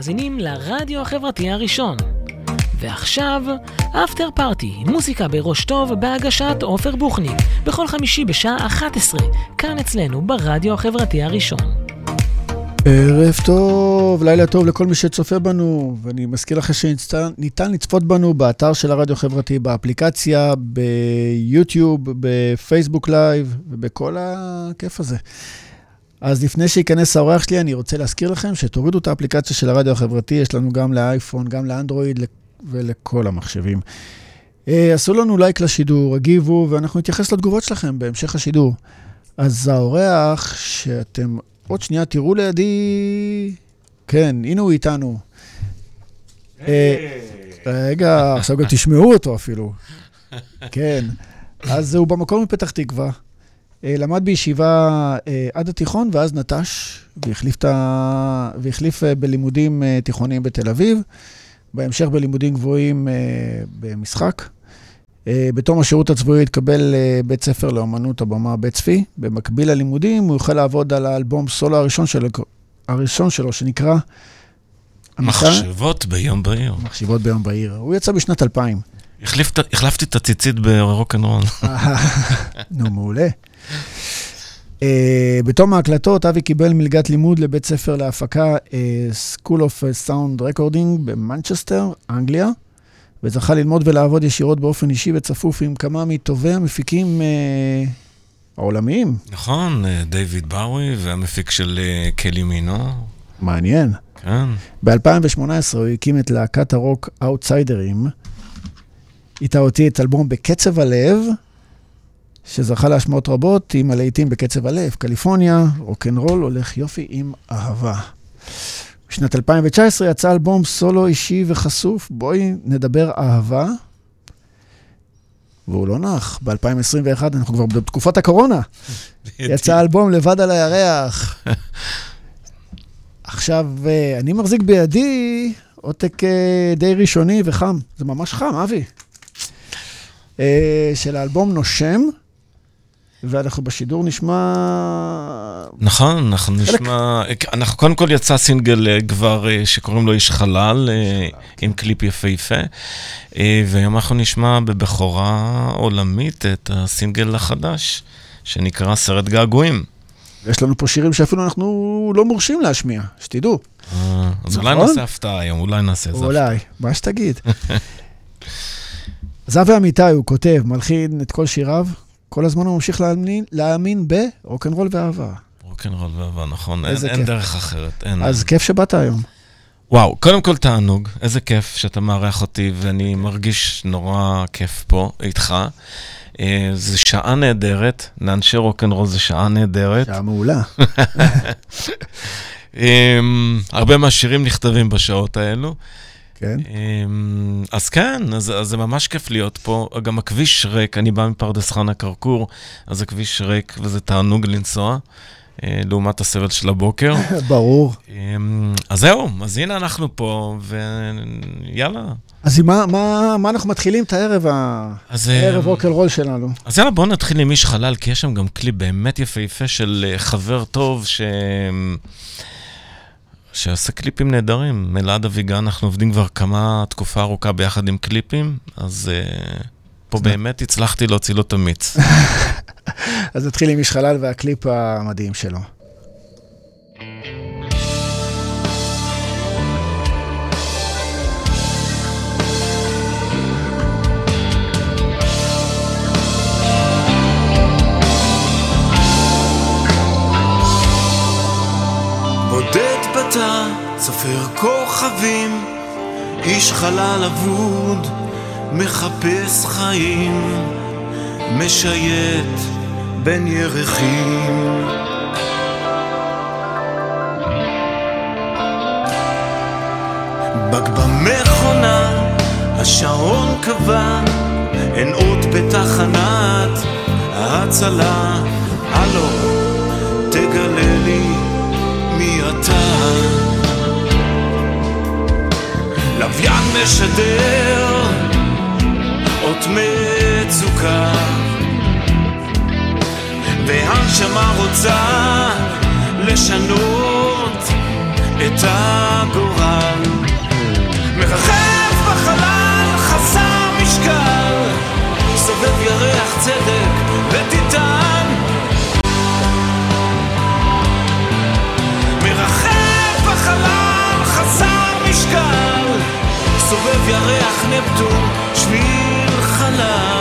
מאזינים לרדיו החברתי הראשון. ועכשיו, אפטר פארטי, מוזיקה בראש טוב בהגשת עופר בוחניק, בכל חמישי בשעה 11, כאן אצלנו ברדיו החברתי הראשון. ערב טוב, לילה טוב לכל מי שצופה בנו, ואני מזכיר לכם שניתן לצפות בנו באתר של הרדיו החברתי, באפליקציה, ביוטיוב, בפייסבוק לייב ובכל הכיף הזה. אז לפני שייכנס האורח שלי, אני רוצה להזכיר לכם שתורידו את האפליקציה של הרדיו החברתי, יש לנו גם לאייפון, גם לאנדרואיד ולכל המחשבים. אה, עשו לנו לייק לשידור, הגיבו, ואנחנו נתייחס לתגובות שלכם בהמשך השידור. אז האורח שאתם עוד שנייה תראו לידי... כן, הנה הוא איתנו. אה, רגע, עכשיו גם תשמעו אותו אפילו. כן. אז הוא במקום מפתח תקווה. אה, למד בישיבה אה, עד התיכון, ואז נטש, והחליף, ה... והחליף בלימודים תיכוניים בתל אביב, בהמשך בלימודים גבוהים במשחק. בתום השירות הצבאי התקבל לבית ספר לאמנות הבמה בית צפי. במקביל ללימודים הוא יוכל לעבוד על האלבום סולו הראשון שלו, הראשון שלו שנקרא... מחשבות ביום בהיר. מחשבות ביום בהיר. הוא יצא בשנת 2000. החלפתי את הציצית ברוקנרול. נו, מעולה. Uh, בתום ההקלטות, אבי קיבל מלגת לימוד לבית ספר להפקה uh, School of Sound Recording במנצ'סטר, אנגליה, וזכה ללמוד ולעבוד ישירות באופן אישי וצפוף עם כמה מטובי המפיקים uh, העולמיים. נכון, דיוויד באווי והמפיק של קלי מינו. מעניין. כן. ב-2018 הוא הקים את להקת הרוק אאוטסיידרים. איתה הוציא את אלבום בקצב הלב, שזכה להשמעות רבות עם הלהיטים בקצב הלב, קליפורניה, רוקנרול הולך יופי עם אהבה. בשנת 2019 יצא אלבום סולו אישי וחשוף, בואי נדבר אהבה. והוא לא נח, ב-2021, אנחנו כבר בתקופת הקורונה. יצא אלבום לבד על הירח. עכשיו, אה, אני מחזיק בידי עותק אה, די ראשוני וחם. זה ממש חם, אבי. אה, של האלבום נושם, ואנחנו בשידור נשמע... נכון, אנחנו חלק... נשמע... אנחנו קודם כל יצא סינגל אה, כבר אה, שקוראים לו איש חלל, עם קליפ יפהפה, והיום אנחנו נשמע בבכורה עולמית את הסינגל החדש, שנקרא סרט געגועים. יש לנו פה שירים שאפילו אנחנו לא מורשים להשמיע, שתדעו. אז אולי נכון? נעשה הפתעה היום, אולי נעשה איזה הפתעה. אולי, מה שתגיד. זהבי אמיתי, הוא כותב, מלחין את כל שיריו, כל הזמן הוא ממשיך להאמין, להאמין ברוקנרול ואהבה. רוקנרול ואהבה, נכון, אין, אין דרך אחרת. אין, אז. כיף שבאת היום. וואו, קודם כל תענוג, איזה כיף שאתה מארח אותי, ואני מרגיש נורא כיף פה איתך. אה, זו שעה נהדרת, לאנשי רוקנרול זו שעה נהדרת. שעה מעולה. אמ, הרבה מהשירים נכתבים בשעות האלו. כן. אמ, אז כן, אז, אז זה ממש כיף להיות פה. גם הכביש ריק, אני בא מפרדס חנה כרכור, אז הכביש ריק וזה תענוג לנסוע. אה, לעומת הסבל של הבוקר. ברור. אמ, אז זהו, אז הנה אנחנו פה, ויאללה. אז מה, מה, מה אנחנו מתחילים את הערב, הערב רוקל רול שלנו? אז יאללה, בואו נתחיל עם איש חלל, כי יש שם גם קליפ באמת יפהפה של אה, חבר טוב, ש... שעושה קליפים נהדרים. אלעד אביגן, אנחנו עובדים כבר כמה, תקופה ארוכה ביחד עם קליפים, אז uh, פה באמת הצלחתי להוציא לו את המיץ. אז נתחיל עם איש חלל והקליפ המדהים שלו. סופר כוכבים, איש חלל אבוד, מחפש חיים, משייט בין ירחים. בג במכונה, השעון קבע, אין אות בתחנת ההצלה. הלו, תגלה לי מי אתה לוויין משדר אות מצוקה. והנשמה רוצה לשנות את הגורל. מרחב בחלל חסר משקל סובב ירח צדק. נפטון, שביל חלב.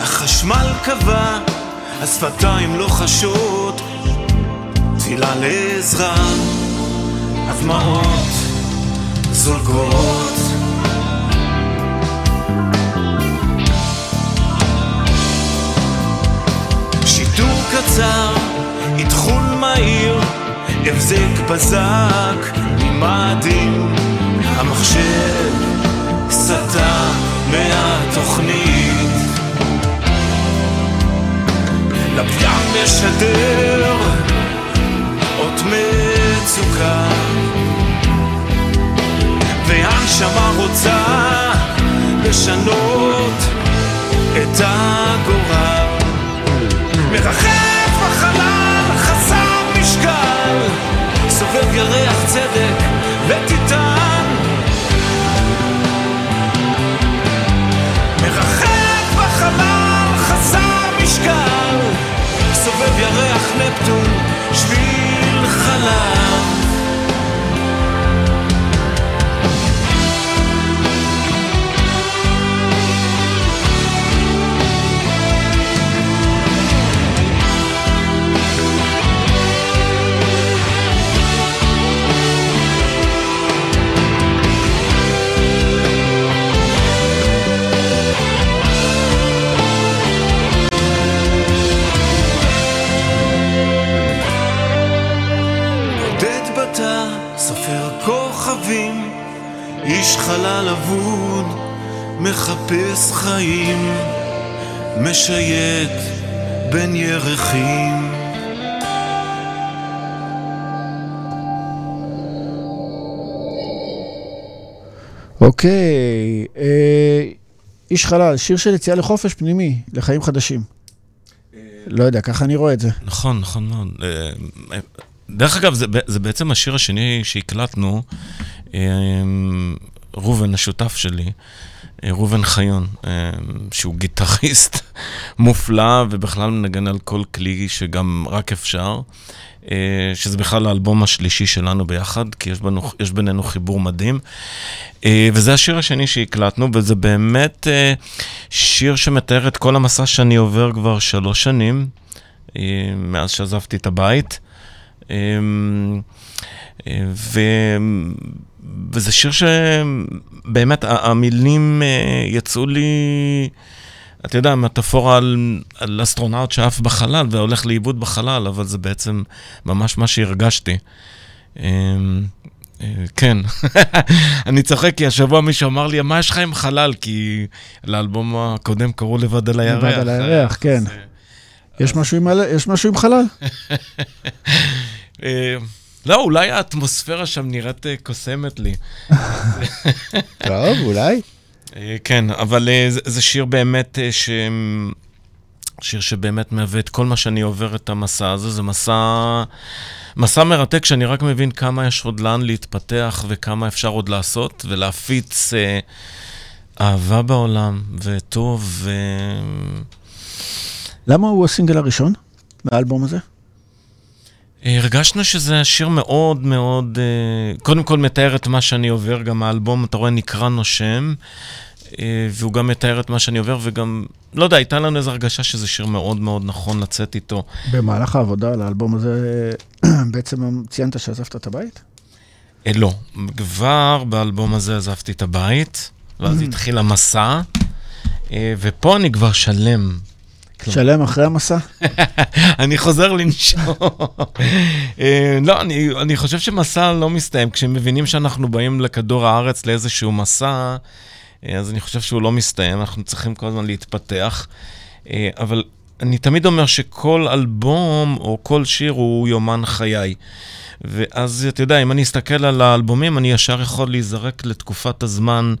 החשמל קבע, השפתיים לא חשות, תפילה לעזרה, הדמעות זולגות. שיטור קצר, אתחול מהיר, הבזק בזק, ממאדים, המחשב סטה מהתוכנית. לוויין משדר מצוקה. והנשמה רוצה לשנות את הגורל. מרחף בחלל חסר משקל. סובב ירח צדק וטיטן מרחף בחלל חסר משקל. סובב ירח נפטון שביל חלל אבוד, מחפש חיים, משייט בין ירחים. אוקיי, אה, איש חלל, שיר של יציאה לחופש פנימי, לחיים חדשים. לא יודע, ככה אני רואה את זה. נכון, נכון מאוד. אה, דרך אגב, זה, זה בעצם השיר השני שהקלטנו, אמ, ראובן, השותף שלי, אה, ראובן חיון, אמ, שהוא גיטריסט מופלא ובכלל מנגן על כל כלי שגם רק אפשר, אה, שזה בכלל האלבום השלישי שלנו ביחד, כי יש, בנו, יש בינינו חיבור מדהים. אה, וזה השיר השני שהקלטנו, וזה באמת שיר שמתאר את כל המסע שאני עובר כבר שלוש שנים, מאז שעזבתי את הבית. ו... וזה שיר שבאמת המילים אה, יצאו לי, אתה יודע, מטאפורה על, על אסטרונאוט שעף בחלל והולך לאיבוד בחלל, אבל זה בעצם ממש מה שהרגשתי. אמ, אה, כן, אני צוחק כי השבוע מישהו אמר לי, מה יש לך עם חלל? כי לאלבום הקודם קראו לבד על הירח. לבד על הירח, כן. יש משהו עם חלל? אה, לא, אולי האטמוספירה שם נראית אה, קוסמת לי. טוב, אולי. אה, כן, אבל זה שיר באמת ש... שיר שבאמת מהווה את כל מה שאני עובר את המסע הזה. זה מסע, מסע מרתק שאני רק מבין כמה יש עוד לאן להתפתח וכמה אפשר עוד לעשות ולהפיץ אה, אהבה בעולם וטוב. ו... למה הוא הסינגל הראשון מהאלבום הזה? הרגשנו שזה שיר מאוד מאוד, אה, קודם כל מתאר את מה שאני עובר, גם האלבום, אתה רואה, נקרא נושם, אה, והוא גם מתאר את מה שאני עובר, וגם, לא יודע, הייתה לנו איזו הרגשה שזה שיר מאוד מאוד נכון לצאת איתו. במהלך העבודה על האלבום הזה, בעצם ציינת שעזבת את הבית? אה, לא, כבר באלבום הזה עזבתי את הבית, ואז התחיל המסע, ופה אני כבר שלם. שלם אחרי המסע? אני חוזר לנשום. אה, לא, אני, אני חושב שמסע לא מסתיים. כשמבינים שאנחנו באים לכדור הארץ לאיזשהו מסע, אה, אז אני חושב שהוא לא מסתיים, אנחנו צריכים כל הזמן להתפתח. אה, אבל אני תמיד אומר שכל אלבום או כל שיר הוא יומן חיי. ואז, אתה יודע, אם אני אסתכל על האלבומים, אני ישר יכול להיזרק לתקופת הזמן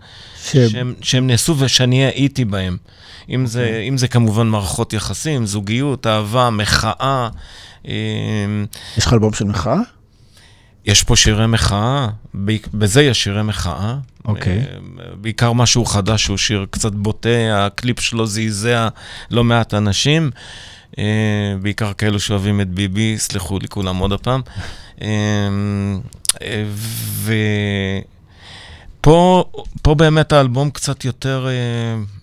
ש... שהם, שהם נעשו ושאני הייתי בהם. אם זה, okay. אוקיי. אם זה כמובן מערכות יחסים, זוגיות, אהבה, מחאה. אמ, יש לך אלבום של מחאה? יש פה שירי מחאה, בזה יש שירי מחאה. אוקיי. Okay. בעיקר משהו חדש, הוא שיר קצת בוטה, הקליפ שלו זעזע לא מעט אנשים. בעיקר כאלו שאוהבים את ביבי, סלחו לי כולם עוד הפעם. ופה באמת האלבום קצת יותר,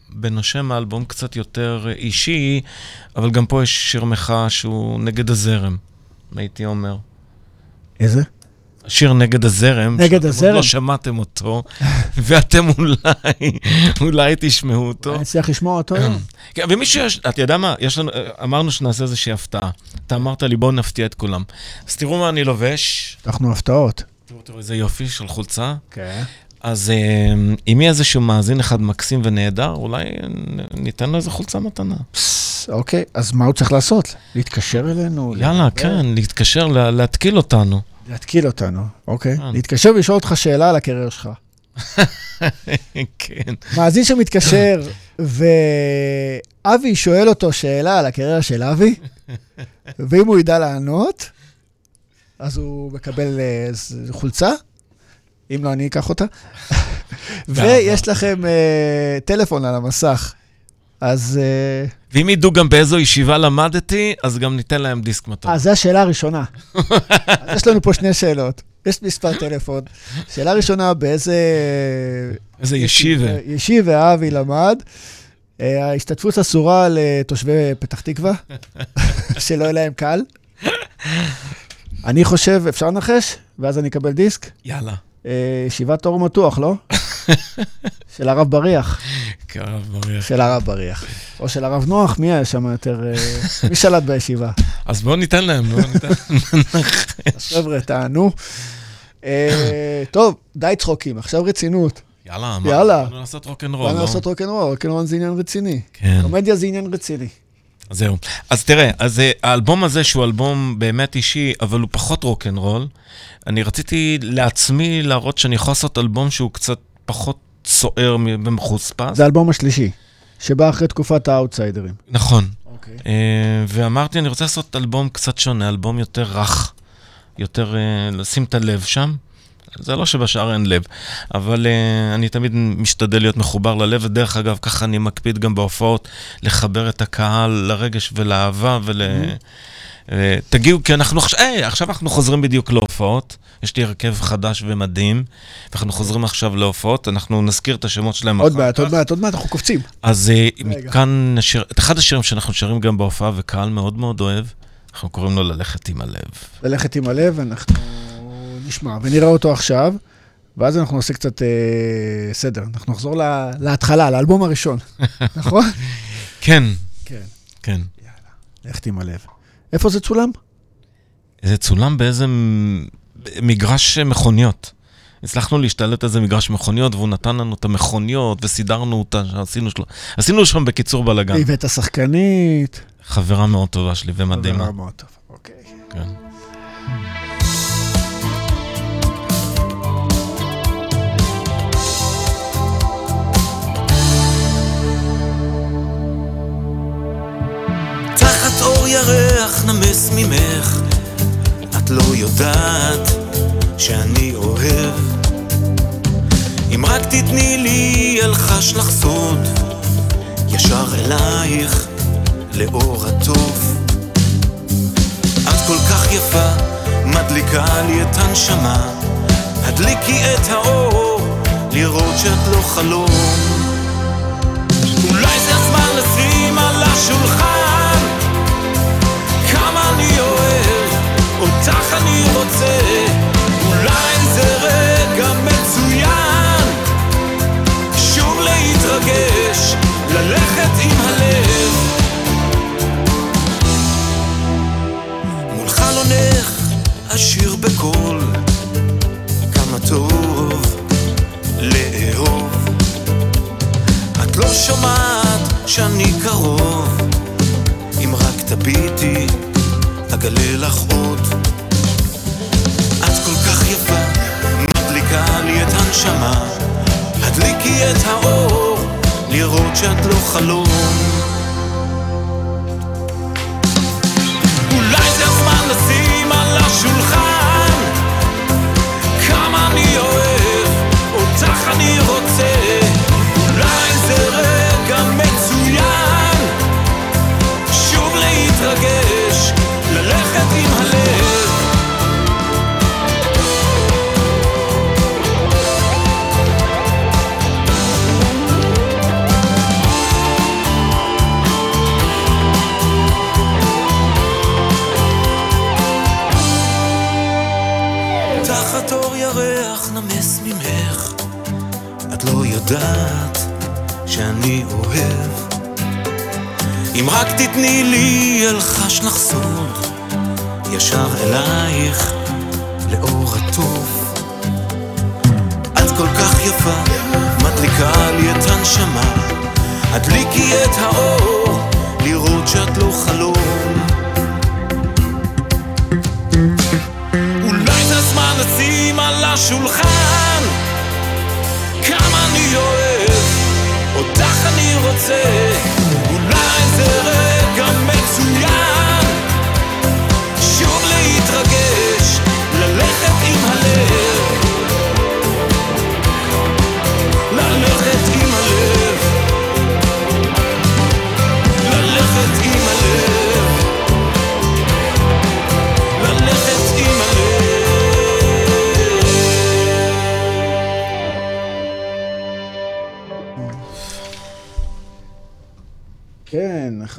בנושם האלבום קצת יותר אישי, אבל גם פה יש שיר מחאה שהוא נגד הזרם, הייתי אומר. איזה? שיר נגד הזרם. נגד הזרם? לא שמעתם אותו, ואתם אולי, אולי תשמעו אותו. אני אצליח לשמוע אותו היום. כן, ומישהו, אתה יודע מה, יש לנו, אמרנו שנעשה איזושהי הפתעה. אתה אמרת לי, בואו נפתיע את כולם. אז תראו מה אני לובש. אנחנו הפתעות. תראו, תראו איזה יופי של חולצה. כן. אז אם יהיה איזשהו מאזין אחד מקסים ונהדר, אולי ניתן לו איזה חולצה מתנה. אוקיי, אז מה הוא צריך לעשות? להתקשר אלינו? יאללה, כן, להתקשר, להתקיל אותנו. להתקיל אותנו, אוקיי. להתקשר ולשאול אותך שאלה על הקריירה שלך. כן. מאזין שמתקשר, ואבי שואל אותו שאלה על הקריירה של אבי, ואם הוא ידע לענות, אז הוא מקבל חולצה, אם לא, אני אקח אותה. ויש לכם טלפון על המסך. אז... ואם ידעו גם באיזו ישיבה למדתי, אז גם ניתן להם דיסק מתנה. אה, זו השאלה הראשונה. אז יש לנו פה שני שאלות. יש מספר טלפון. שאלה ראשונה, באיזה... איזה ישיבה. ישיבה אבי למד. ההשתתפות אסורה לתושבי פתח תקווה, שלא יהיה להם קל. אני חושב, אפשר לנחש? ואז אני אקבל דיסק? יאללה. ישיבת אור מתוח, לא? של הרב בריח. כן, הרב בריח. של הרב בריח. או של הרב נוח, מי היה שם יותר... מי שלט בישיבה? אז בואו ניתן להם, בואו ניתן להם. אז חבר'ה, תענו. טוב, די צחוקים, עכשיו רצינות. יאללה, יאללה. באנו לעשות רוקנרול, באנו לעשות רוקנרול, רוקנרול זה עניין רציני. כן. קומדיה זה עניין רציני. זהו. אז תראה, אז האלבום הזה, שהוא אלבום באמת אישי, אבל הוא פחות רוקנרול, אני רציתי לעצמי להראות שאני יכול לעשות אלבום שהוא קצת פחות סוער ומחוספס. זה האלבום השלישי, שבא אחרי תקופת האאוטסיידרים. נכון. אוקיי. ואמרתי, אני רוצה לעשות אלבום קצת שונה, אלבום יותר רך, יותר לשים את הלב שם. זה לא שבשאר אין לב, אבל uh, אני תמיד משתדל להיות מחובר ללב, ודרך אגב, ככה אני מקפיד גם בהופעות, לחבר את הקהל לרגש ולאהבה ול... Mm-hmm. Uh, תגיעו, כי אנחנו עכשיו, hey, עכשיו אנחנו חוזרים בדיוק להופעות, יש לי הרכב חדש ומדהים, ואנחנו חוזרים עכשיו להופעות, אנחנו נזכיר את השמות שלהם עוד מעט, עוד מעט, עוד מעט, אנחנו קופצים. אז uh, מכאן נשאר, את אחד השירים שאנחנו שרים גם בהופעה, וקהל מאוד מאוד אוהב, אנחנו קוראים לו ללכת עם הלב. ללכת עם הלב, אנחנו... נשמע, ונראה אותו עכשיו, ואז אנחנו נעשה קצת אה, סדר. אנחנו נחזור לה, להתחלה, לאלבום הראשון, נכון? כן. כן. כן. יאללה, לכת עם הלב. איפה זה צולם? זה צולם באיזה מגרש מכוניות. הצלחנו להשתלט איזה מגרש מכוניות, והוא נתן לנו את המכוניות, וסידרנו אותה, עשינו, של... עשינו שם בקיצור בלאגן. והבאת השחקנית. חברה מאוד טובה שלי ומדהימה. חברה מאוד טובה, אוקיי. כן. ירח נמס ממך, את לא יודעת שאני אוהב. אם רק תתני לי אלחש לך סוד, ישר אלייך לאור הטוב. את כל כך יפה, מדליקה לי את הנשמה, הדליקי את האור, לראות שאת לא חלום. אולי זה הזמן לשים על השולחן אותך אני רוצה, אולי זה רגע מצוין, שוב להתרגש, ללכת עם הלב. מול חלונך אשיר בקול, כמה טוב לאהוב. את לא שומעת שאני קרוב, אם רק תביטי אגלה לך עוד. מדליקה לי את הנשמה, הדליקי את האור, לראות שאת לא חלום. יודעת שאני אוהב. אם רק תתני לי אלחש סוד ישר אלייך לאור הטוב. את כל כך יפה, מדליקה לי את הנשמה. הדליקי את האור, לראות שאת לא חלום. אולי זה הזמן לשים על השולחן אני אוהב, אותך אני רוצה. אולי זה רגע מצוין. שוב להתרגש, ללכת עם הלב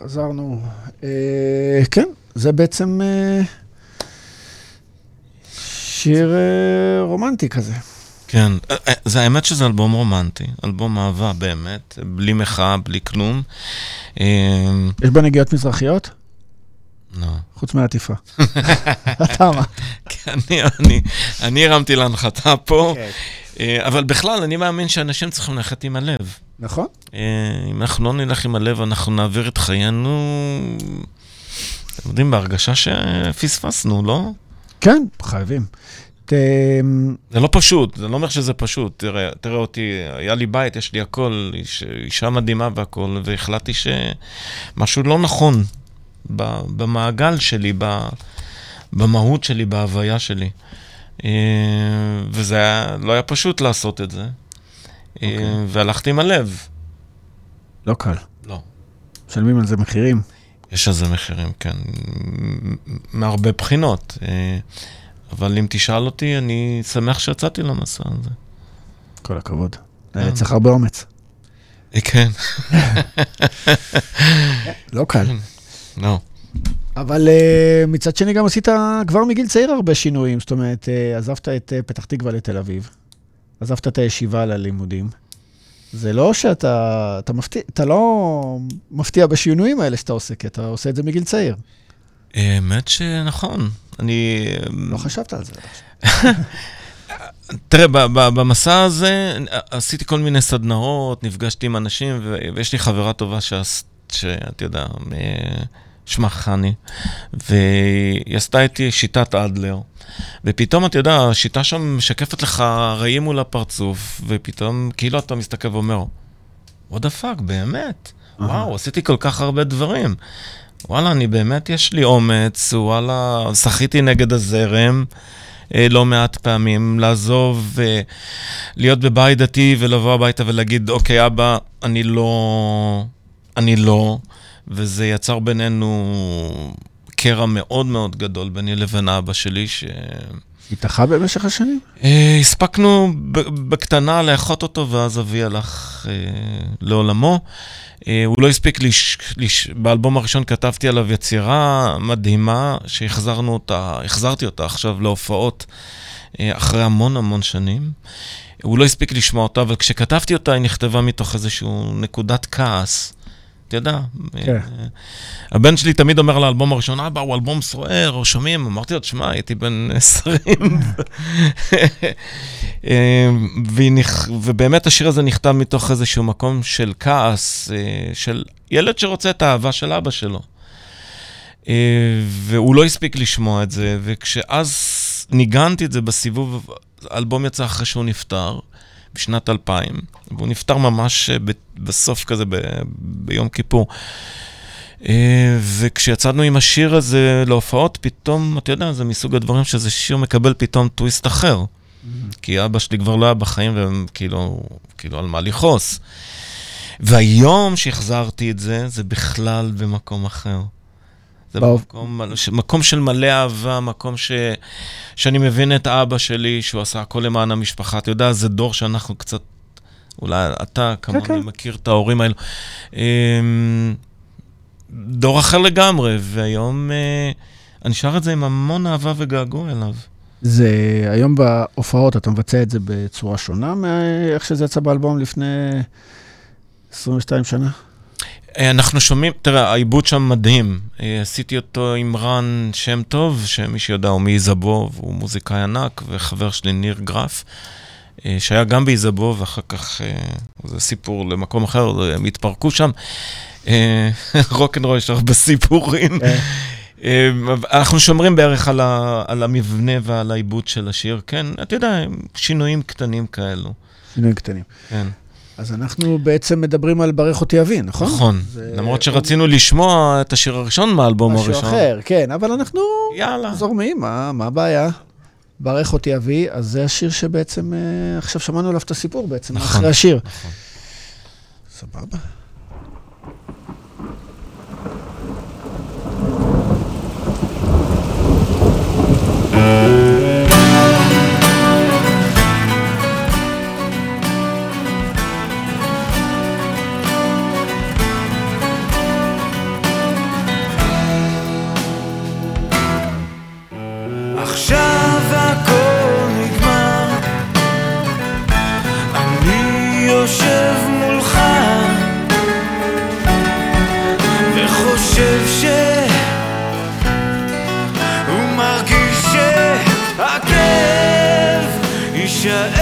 חזרנו. אה, כן, זה בעצם אה, שיר אה, רומנטי כזה. כן, זה האמת שזה אלבום רומנטי, אלבום אהבה באמת, בלי מחאה, בלי כלום. יש בה נגיעות מזרחיות? לא. חוץ מהעטיפה. אתה מה? כי אני, הרמתי להנחתה פה, כן. אבל בכלל, אני מאמין שאנשים צריכים ללכת עם הלב. נכון. אה, אם אנחנו לא נלך עם הלב, אנחנו נעביר את חיינו, אתם יודעים, בהרגשה שפספסנו, לא? כן, חייבים. ת... זה לא פשוט, זה לא אומר שזה פשוט. תראה, תראה אותי, היה לי בית, יש לי הכל, איש, אישה מדהימה והכל, והחלטתי שמשהו לא נכון במעגל שלי, ב, במהות שלי, בהוויה שלי. אה, וזה היה, לא היה פשוט לעשות את זה. אה, אוקיי. והלכתי עם הלב. לא קל. לא. משלמים על זה מחירים. יש על זה מחירים, כן, מהרבה בחינות. אה, אבל אם תשאל אותי, אני שמח שיצאתי למסע הזה. כל הכבוד. כן. היה צריך הרבה אומץ. אה, כן, לא קל. לא. אבל uh, מצד שני גם עשית כבר מגיל צעיר הרבה שינויים. זאת אומרת, uh, עזבת את uh, פתח תקווה לתל אביב, עזבת את הישיבה ללימודים. זה לא שאתה אתה מפתיע, אתה לא מפתיע בשינויים האלה שאתה עושה, כי אתה עושה את זה מגיל צעיר. האמת שנכון. אני... לא חשבת על זה. תראה, במסע הזה עשיתי כל מיני סדנאות, נפגשתי עם אנשים, ויש לי חברה טובה שעש- שאתה יודע, אה, שמה חני, והיא עשתה איתי שיטת אדלר, ופתאום, אתה יודע, השיטה שם משקפת לך רעים מול הפרצוף, ופתאום כאילו אתה מסתכל ואומר, what the fuck, באמת? וואו, עשיתי כל כך הרבה דברים. וואלה, אני באמת, יש לי אומץ, וואלה, שחיתי נגד הזרם. אה, לא מעט פעמים, לעזוב, אה, להיות בבית דתי ולבוא הביתה ולהגיד, אוקיי, אבא, אני לא... אני לא, וזה יצר בינינו קרע מאוד מאוד גדול ביני לבין אבא שלי, ש... התאחה במשך השנים? אה, הספקנו בקטנה לאחות אותו, ואז אבי הלך אה, לעולמו. אה, הוא לא הספיק, לש... לש... באלבום הראשון כתבתי עליו יצירה מדהימה, שהחזרנו אותה, החזרתי אותה עכשיו להופעות אחרי המון המון שנים. הוא לא הספיק לשמוע אותה, אבל כשכתבתי אותה, היא נכתבה מתוך איזושהי נקודת כעס. אתה יודע, כן. אה, הבן שלי תמיד אומר לאלבום הראשון, אבא, הוא אלבום סוער, או שומעים, אמרתי לו, תשמע, הייתי בן 20. אה, ובאמת השיר הזה נכתב מתוך איזשהו מקום של כעס, אה, של ילד שרוצה את האהבה של אבא שלו. והוא לא הספיק לשמוע את זה, וכשאז ניגנתי את זה בסיבוב, האלבום יצא אחרי שהוא נפטר, בשנת 2000, והוא נפטר ממש אה, בסוף כזה, ב- ביום כיפור. אה, וכשיצאנו עם השיר הזה להופעות, פתאום, אתה יודע, זה מסוג הדברים שזה שיר מקבל פתאום טוויסט אחר. כי אבא שלי כבר לא היה בחיים, וכאילו, כאילו, על מה לכעוס. והיום שהחזרתי את זה, זה בכלל במקום אחר. זה באו- מקום, מקום של מלא אהבה, מקום ש, שאני מבין את אבא שלי, שהוא עשה הכל למען המשפחה. אתה יודע, זה דור שאנחנו קצת, אולי אתה כמוני כן. מכיר את ההורים האלו. אמ, דור אחר לגמרי, והיום אה, אני שר את זה עם המון אהבה וגעגוע אליו. זה היום בהופעות, אתה מבצע את זה בצורה שונה מאיך שזה יצא באלבום לפני 22 שנה? אה, אנחנו שומעים, תראה, העיבוד שם מדהים. אה, עשיתי אותו עם רן שם טוב, שמי שיודע הוא מאיזבוב, הוא מוזיקאי ענק, וחבר שלי ניר גרף, אה, שהיה גם באיזבוב, ואחר כך, זה סיפור למקום אחר, הם התפרקו שם. רוקנרול יש הרבה סיפורים. כן. אנחנו שומרים בערך על, ה, על המבנה ועל העיבוד של השיר, כן, אתה יודע, שינויים קטנים כאלו. שינויים קטנים. כן. אז אנחנו בעצם מדברים על ברך אותי אבי, נכון? נכון, זה... למרות שרצינו לשמוע את השיר הראשון מהאלבום הראשון. משהו אחר, כן, אבל אנחנו יאללה. זורמים, מה, מה הבעיה? ברך אותי אבי, אז זה השיר שבעצם, אה, עכשיו שמענו עליו את הסיפור בעצם, נכון, אחרי השיר. נכון. סבבה. Sure.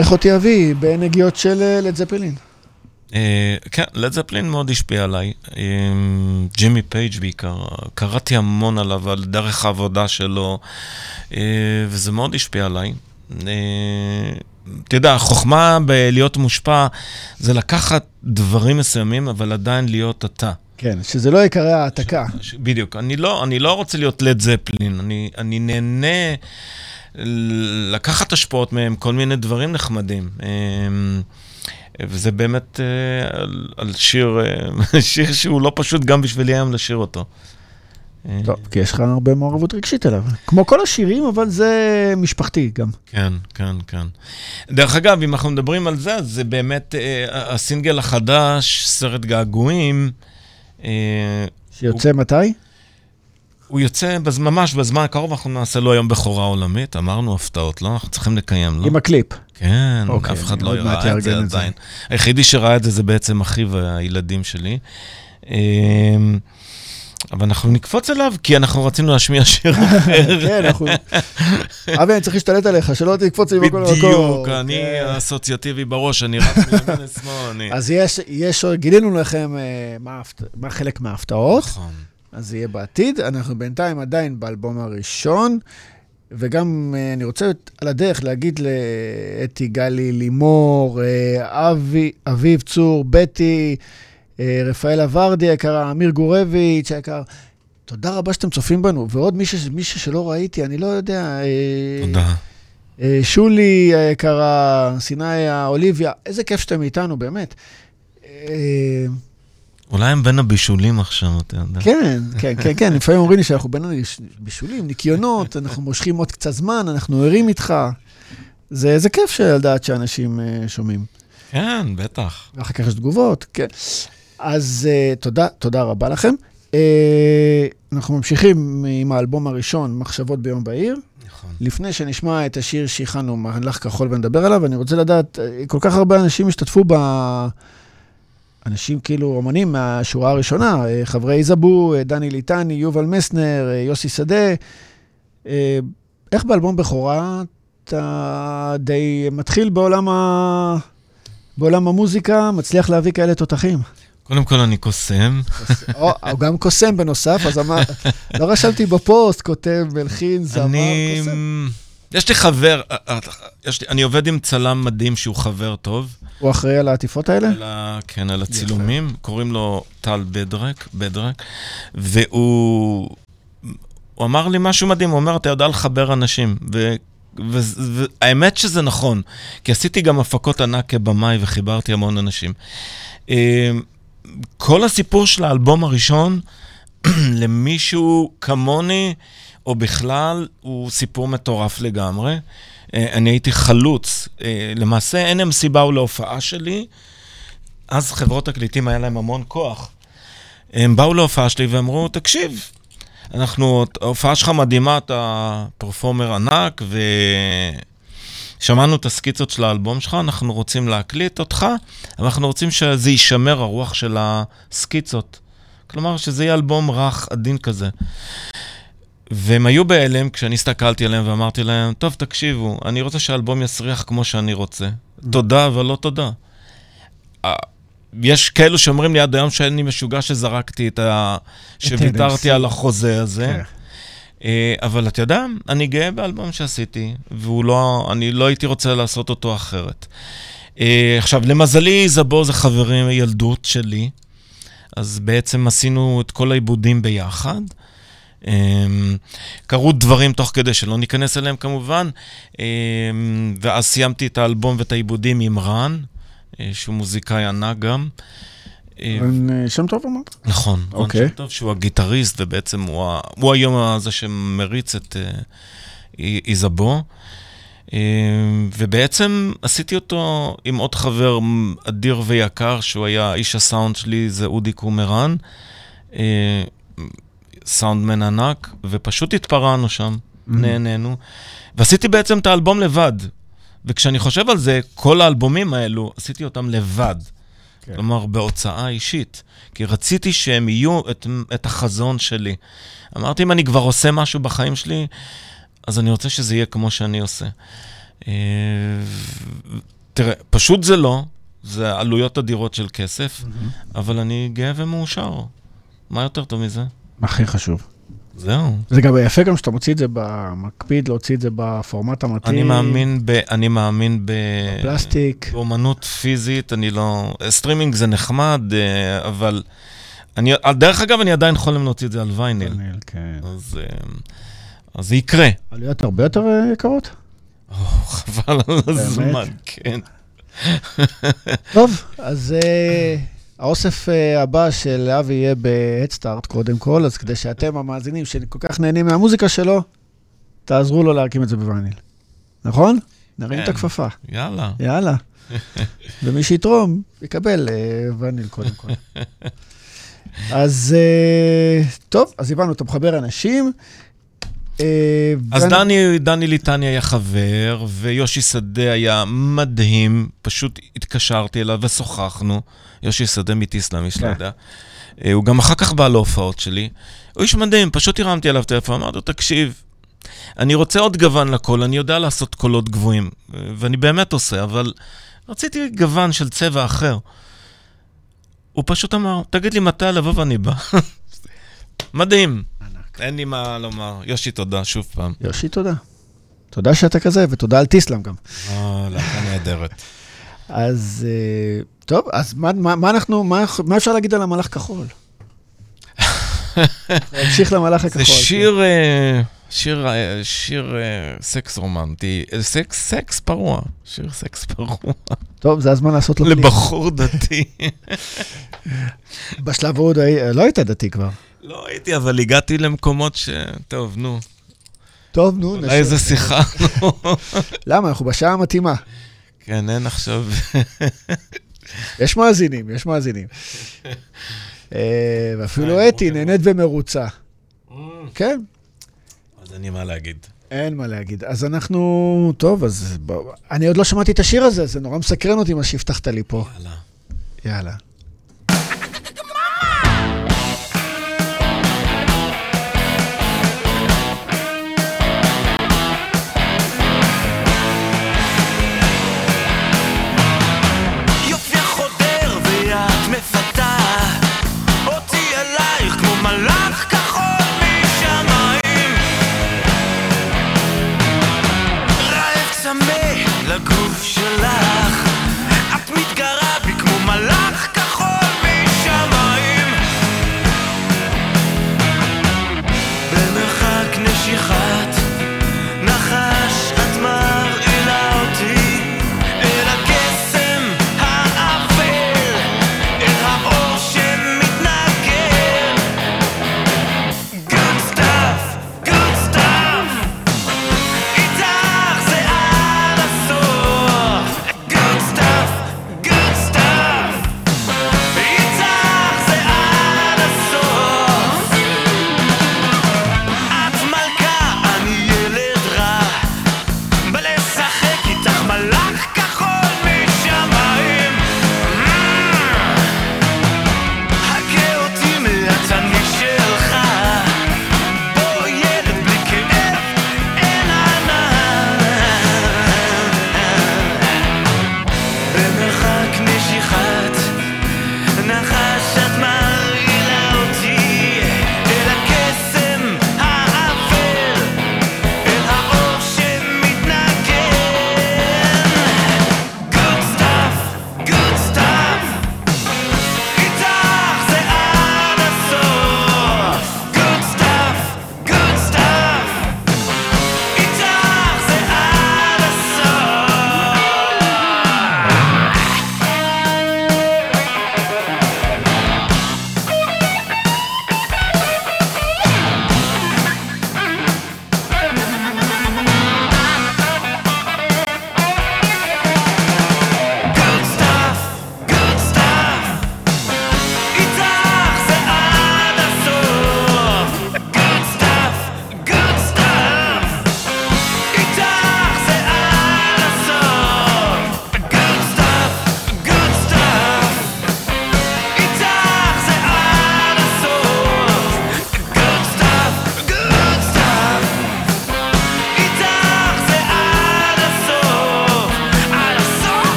ברך אותי אבי בנגיעות של אה, לד זפלין. אה, כן, לד זפלין מאוד השפיע עליי. אה, ג'ימי פייג' בעיקר, קראתי המון עליו, על דרך העבודה שלו, וזה מאוד השפיע עליי. אתה יודע, החוכמה בלהיות מושפע זה לקחת דברים מסוימים, אבל עדיין להיות אתה. כן, שזה לא יקרא העתקה. ש- בדיוק. אני לא, אני לא רוצה להיות לד זפלין, אני, אני נהנה לקחת השפעות מהם, כל מיני דברים נחמדים. אמ, וזה באמת אה, על, שיר, אה, שיר שהוא לא פשוט גם בשבילי היום לשיר אותו. אה, טוב, כי יש לך הרבה מעורבות רגשית אליו. כמו כל השירים, אבל זה משפחתי גם. כן, כן, כן. דרך אגב, אם אנחנו מדברים על זה, זה באמת אה, הסינגל החדש, סרט געגועים. אה, שיוצא מתי? הוא יוצא בז, ממש בזמן הקרוב, אנחנו נעשה לו היום בכורה עולמית. אמרנו הפתעות, לא? אנחנו צריכים לקיים, לא? עם הקליפ. כן, אוקיי, אף אחד לא ראה את זה. עדיין. היחידי שראה את זה זה בעצם אחי והילדים שלי. אמ, אבל אנחנו נקפוץ אליו, כי אנחנו רצינו להשמיע שיר אחר. כן, אנחנו... אבי, אני צריך להשתלט עליך, שלא תקפוץ לי בכל מקום. בדיוק, אני כן. האסוציאטיבי בראש, אני רץ מימין לשמאל. אז יש, גילינו לכם אה, מה חלק מההפתעות, נכון. אז זה יהיה בעתיד. אנחנו בינתיים עדיין באלבום הראשון, וגם אה, אני רוצה על הדרך להגיד לאתי, גלי, לימור, אה, אבי, אביב צור, בטי, אה, רפאל אברדי היקרה, אמיר גורביץ' היקר. תודה רבה שאתם צופים בנו, ועוד מישהו, מישהו שלא ראיתי, אני לא יודע. תודה. שולי היקרה, סיני, אוליביה, איזה כיף שאתם איתנו, באמת. אולי הם בין הבישולים עכשיו, אתה יודע. כן, כן, כן, כן, לפעמים אומרים לי שאנחנו בין הבישולים, ניקיונות, אנחנו מושכים עוד קצת זמן, אנחנו ערים איתך. זה, זה כיף של לדעת שאנשים אה, שומעים. כן, בטח. ואחר כך יש תגובות, כן. אז uh, תודה, תודה רבה לכם. Uh, אנחנו ממשיכים עם האלבום הראשון, מחשבות ביום בהיר. נכון. לפני שנשמע את השיר שהכנו, מהלך כחול, ונדבר עליו, אני רוצה לדעת, כל כך הרבה אנשים השתתפו ב... אנשים כאילו אומנים מהשורה הראשונה, אה, חברי זבו, אה, דני ליטני, יובל מסנר, אה, יוסי שדה. איך באלבום בכורה אתה די מתחיל בעולם, ה... בעולם המוזיקה, מצליח להביא כאלה תותחים? קודם כל אני קוסם. או, הוא גם קוסם בנוסף, אז אמר, לא רשמתי בפוסט, כותב, מלחין, זמר, אני... קוסם. יש לי חבר, אה, אה, יש לי, אני עובד עם צלם מדהים שהוא חבר טוב. הוא אחראי על העטיפות האלה? על ה, כן, על הצילומים, קוראים לו טל בדרק, בדרק, והוא הוא אמר לי משהו מדהים, הוא אומר, אתה יודע לחבר אנשים, ו... והאמת שזה נכון, כי עשיתי גם הפקות ענק כבמאי וחיברתי המון אנשים. אה, כל הסיפור של האלבום הראשון, למישהו כמוני, או בכלל, הוא סיפור מטורף לגמרי. אה, אני הייתי חלוץ. אה, למעשה, אין הם סיבה הוא להופעה שלי. אז חברות תקליטים היה להם המון כוח. הם באו להופעה שלי ואמרו, תקשיב, אנחנו, ההופעה שלך מדהימה, אתה פרפורמר ענק, ושמענו את הסקיצות של האלבום שלך, אנחנו רוצים להקליט אותך, אבל אנחנו רוצים שזה יישמר הרוח של הסקיצות. כלומר, שזה יהיה אלבום רך, עדין כזה. והם היו בהלם כשאני הסתכלתי עליהם ואמרתי להם, טוב, תקשיבו, אני רוצה שהאלבום יסריח כמו שאני רוצה. תודה, אבל לא תודה. יש כאלו שאומרים לי עד היום שאני משוגע שזרקתי את ה... שוויתרתי על החוזה הזה. כן. אה, אבל אתה יודע, אני גאה באלבום שעשיתי, והוא לא, אני לא הייתי רוצה לעשות אותו אחרת. אה, עכשיו, למזלי, זבו זה חברים מילדות שלי, אז בעצם עשינו את כל העיבודים ביחד. אמ, קרו דברים תוך כדי שלא ניכנס אליהם כמובן, אמ, ואז סיימתי את האלבום ואת העיבודים עם רן, אה, שהוא מוזיקאי ענק גם. רן אה, שם טוב אמרת? נכון, רן אוקיי. שם טוב, שהוא הגיטריסט, ובעצם הוא, ה- הוא היום הזה שמריץ את איזבו. Uh, ובעצם עשיתי אותו עם עוד חבר אדיר ויקר, שהוא היה איש הסאונד שלי, זה אודי קומרן. סאונדמן ענק, ופשוט התפרענו שם, Mm-hmm. נהנינו. ועשיתי בעצם את האלבום לבד. וכשאני חושב על זה, כל האלבומים האלו, עשיתי אותם לבד. כן. כלומר, בהוצאה אישית. כי רציתי שהם יהיו את, את החזון שלי. אמרתי, אם אני כבר עושה משהו בחיים שלי, אז אני רוצה שזה יהיה כמו שאני עושה. אה, תראה, פשוט זה לא, זה עלויות אדירות של כסף, אבל אני גאה ומאושר. מה יותר טוב מזה? הכי חשוב. זהו. זה גם יפה גם שאתה מוציא את זה, מקפיד להוציא את זה בפורמט המתאים. אני מאמין ב... אני מאמין ב... פלסטיק. באומנות פיזית, אני לא... סטרימינג זה נחמד, אה, אבל... אני... דרך אגב, אני עדיין חולם להוציא את זה על וייניל. וניל, כן. אז, אה, אז זה יקרה. עלויות הרבה יותר אה, יקרות? או, חבל על הזמן, כן. טוב, אז אה, האוסף אה, הבא של אבי יהיה ב-Headstart קודם כל, אז כדי שאתם המאזינים שכל כך נהנים מהמוזיקה שלו, תעזרו לו להקים את זה בווייניל. נכון? נרים את כן. הכפפה. יאללה. יאללה. ומי שיתרום, יקבל אה, וניל קודם כל. אז אה, טוב, אז הבנו, אתה מחבר אנשים. אה, אז ואני- דני, דני ליטני היה חבר, ויושי שדה היה מדהים, פשוט התקשרתי אליו ושוחחנו. יושי שדה מטיסלאם, איש לא כן. יודע. אה, הוא גם אחר כך בא להופעות שלי. הוא איש מדהים, פשוט הרמתי עליו טלפון, אמרתי לו, תקשיב, אני רוצה עוד גוון לקול, אני יודע לעשות קולות גבוהים, אה, ואני באמת עושה, אבל רציתי גוון של צבע אחר. הוא פשוט אמר, תגיד לי מתי לבוא ואני בא. מדהים. אין לי מה לומר. יושי, תודה, שוב פעם. יושי, תודה. תודה שאתה כזה, ותודה על טיסלאם גם. אה, להקה נהדרת. אז אה, טוב, אז מה, מה, מה אנחנו, מה, מה אפשר להגיד על המלאך כחול? נמשיך למלאך הכחול. זה שיר, אה, שיר, אה, שיר סקס רומנטי, סקס, סקס פרוע, שיר סקס פרוע, טוב, זה הזמן לעשות לו. לבחור דתי. בשלב ההוא עוד לא היית דתי כבר. לא הייתי, אבל הגעתי למקומות ש... טוב, נו, טוב, נו, אולי איזה שיחה. למה? אנחנו בשעה המתאימה. כן, אין עכשיו... יש מאזינים, יש מאזינים. אה, ואפילו אתי נהנית ומרוצה. כן, אז אין לי מה להגיד. אין מה להגיד. אז אנחנו... טוב, אז בוא- אני עוד לא שמעתי את השיר הזה, זה נורא מסקרן אותי מה שהבטחת לי פה. יאללה. יאללה.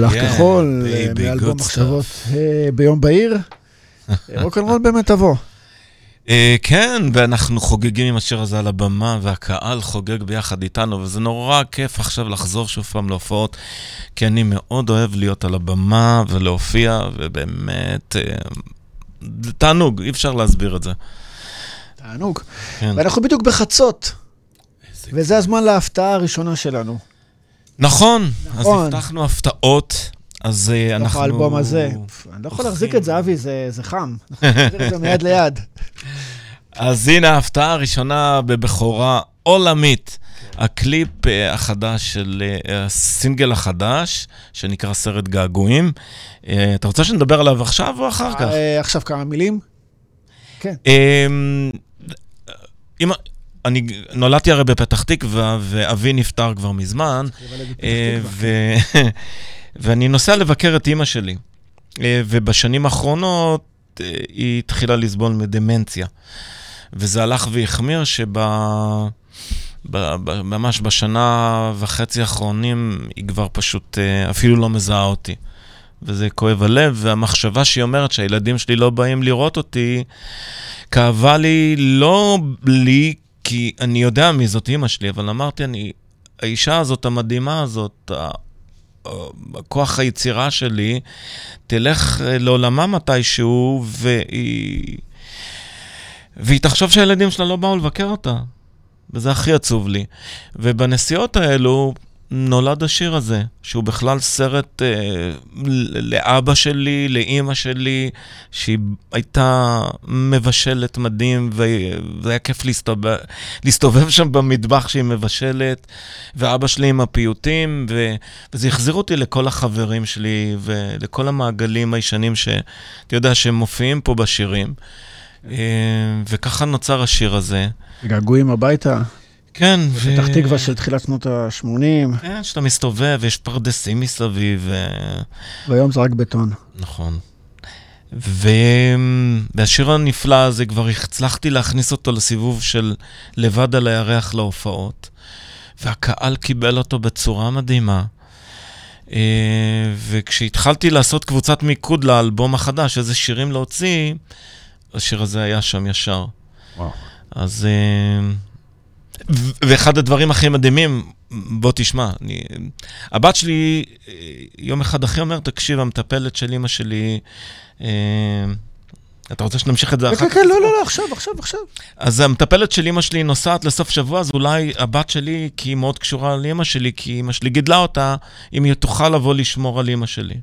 מלאך כחול, מאלבום מחשבות ביום בהיר. רוקנרול באמת תבוא. אה, כן, ואנחנו חוגגים עם השיר הזה על הבמה, והקהל חוגג ביחד איתנו, וזה נורא כיף עכשיו לחזור שוב פעם להופעות, כי אני מאוד אוהב להיות על הבמה ולהופיע, ובאמת, אה, זה תענוג, אי אפשר להסביר את זה. תענוג. כן. ואנחנו בדיוק בחצות, וזה הזמן להפתעה הראשונה שלנו. נכון, נכון. אז הבטחנו הפתעות. אז אה, אנחנו... בתוך האלבום הזה. אני לא יכול להחזיק את זה, אבי, זה חם. אנחנו נחזיר את זה מיד ליד. אז הנה ההפתעה הראשונה בבכורה עולמית. הקליפ אה, החדש של אה, הסינגל החדש, שנקרא סרט געגועים. אתה רוצה שנדבר עליו עכשיו או אחר כך? עכשיו כמה מילים? כן. אם... אני נולדתי הרי בפתח תקווה, ואבי נפטר כבר מזמן. ואני נוסע לבקר את אימא שלי, אה, ובשנים האחרונות אה, היא התחילה לסבול מדמנציה. וזה הלך והחמיר שב... ממש בשנה וחצי האחרונים היא כבר פשוט אה, אפילו לא מזהה אותי. וזה כואב הלב, והמחשבה שהיא אומרת שהילדים שלי לא באים לראות אותי, כאבה לי לא לי, כי אני יודע מי זאת אימא שלי, אבל אמרתי, אני, האישה הזאת, המדהימה הזאת, כוח היצירה שלי תלך אה, לעולמה מתישהו, והיא... והיא תחשוב שהילדים שלה לא באו לבקר אותה. וזה הכי עצוב לי. ובנסיעות האלו, נולד השיר הזה, שהוא בכלל סרט אה, לאבא שלי, לאימא שלי, שהיא הייתה מבשלת מדהים, וזה היה כיף להסתובב, להסתובב שם במטבח שהיא מבשלת, ואבא שלי עם הפיוטים, ו, וזה החזיר אותי לכל החברים שלי ולכל המעגלים הישנים שאתה יודע שהם מופיעים פה בשירים. אה, וככה נוצר השיר הזה. געגועים הביתה. כן. פתח ו... תקווה של תחילת שנות ה-80. כן, שאתה מסתובב, יש פרדסים מסביב. ו... והיום זה רק בטון. נכון. ו... והשיר הנפלא הזה, כבר הצלחתי להכניס אותו לסיבוב של לבד על הירח להופעות, והקהל קיבל אותו בצורה מדהימה. אה, וכשהתחלתי לעשות קבוצת מיקוד לאלבום החדש, איזה שירים להוציא, השיר הזה היה שם ישר. וואו. אז... ואחד הדברים הכי מדהימים, בוא תשמע, אני, הבת שלי, יום אחד אחי אומר, תקשיב, המטפלת של אימא שלי, אה, אתה רוצה שנמשיך את זה אחר כן, כך? כן, כן, לא, לא, לא, עכשיו, עכשיו, עכשיו. אז המטפלת של אימא שלי נוסעת לסוף שבוע, אז אולי הבת שלי, כי היא מאוד קשורה לאימא שלי, כי אימא שלי גידלה אותה, אם היא תוכל לבוא לשמור על אימא שלי.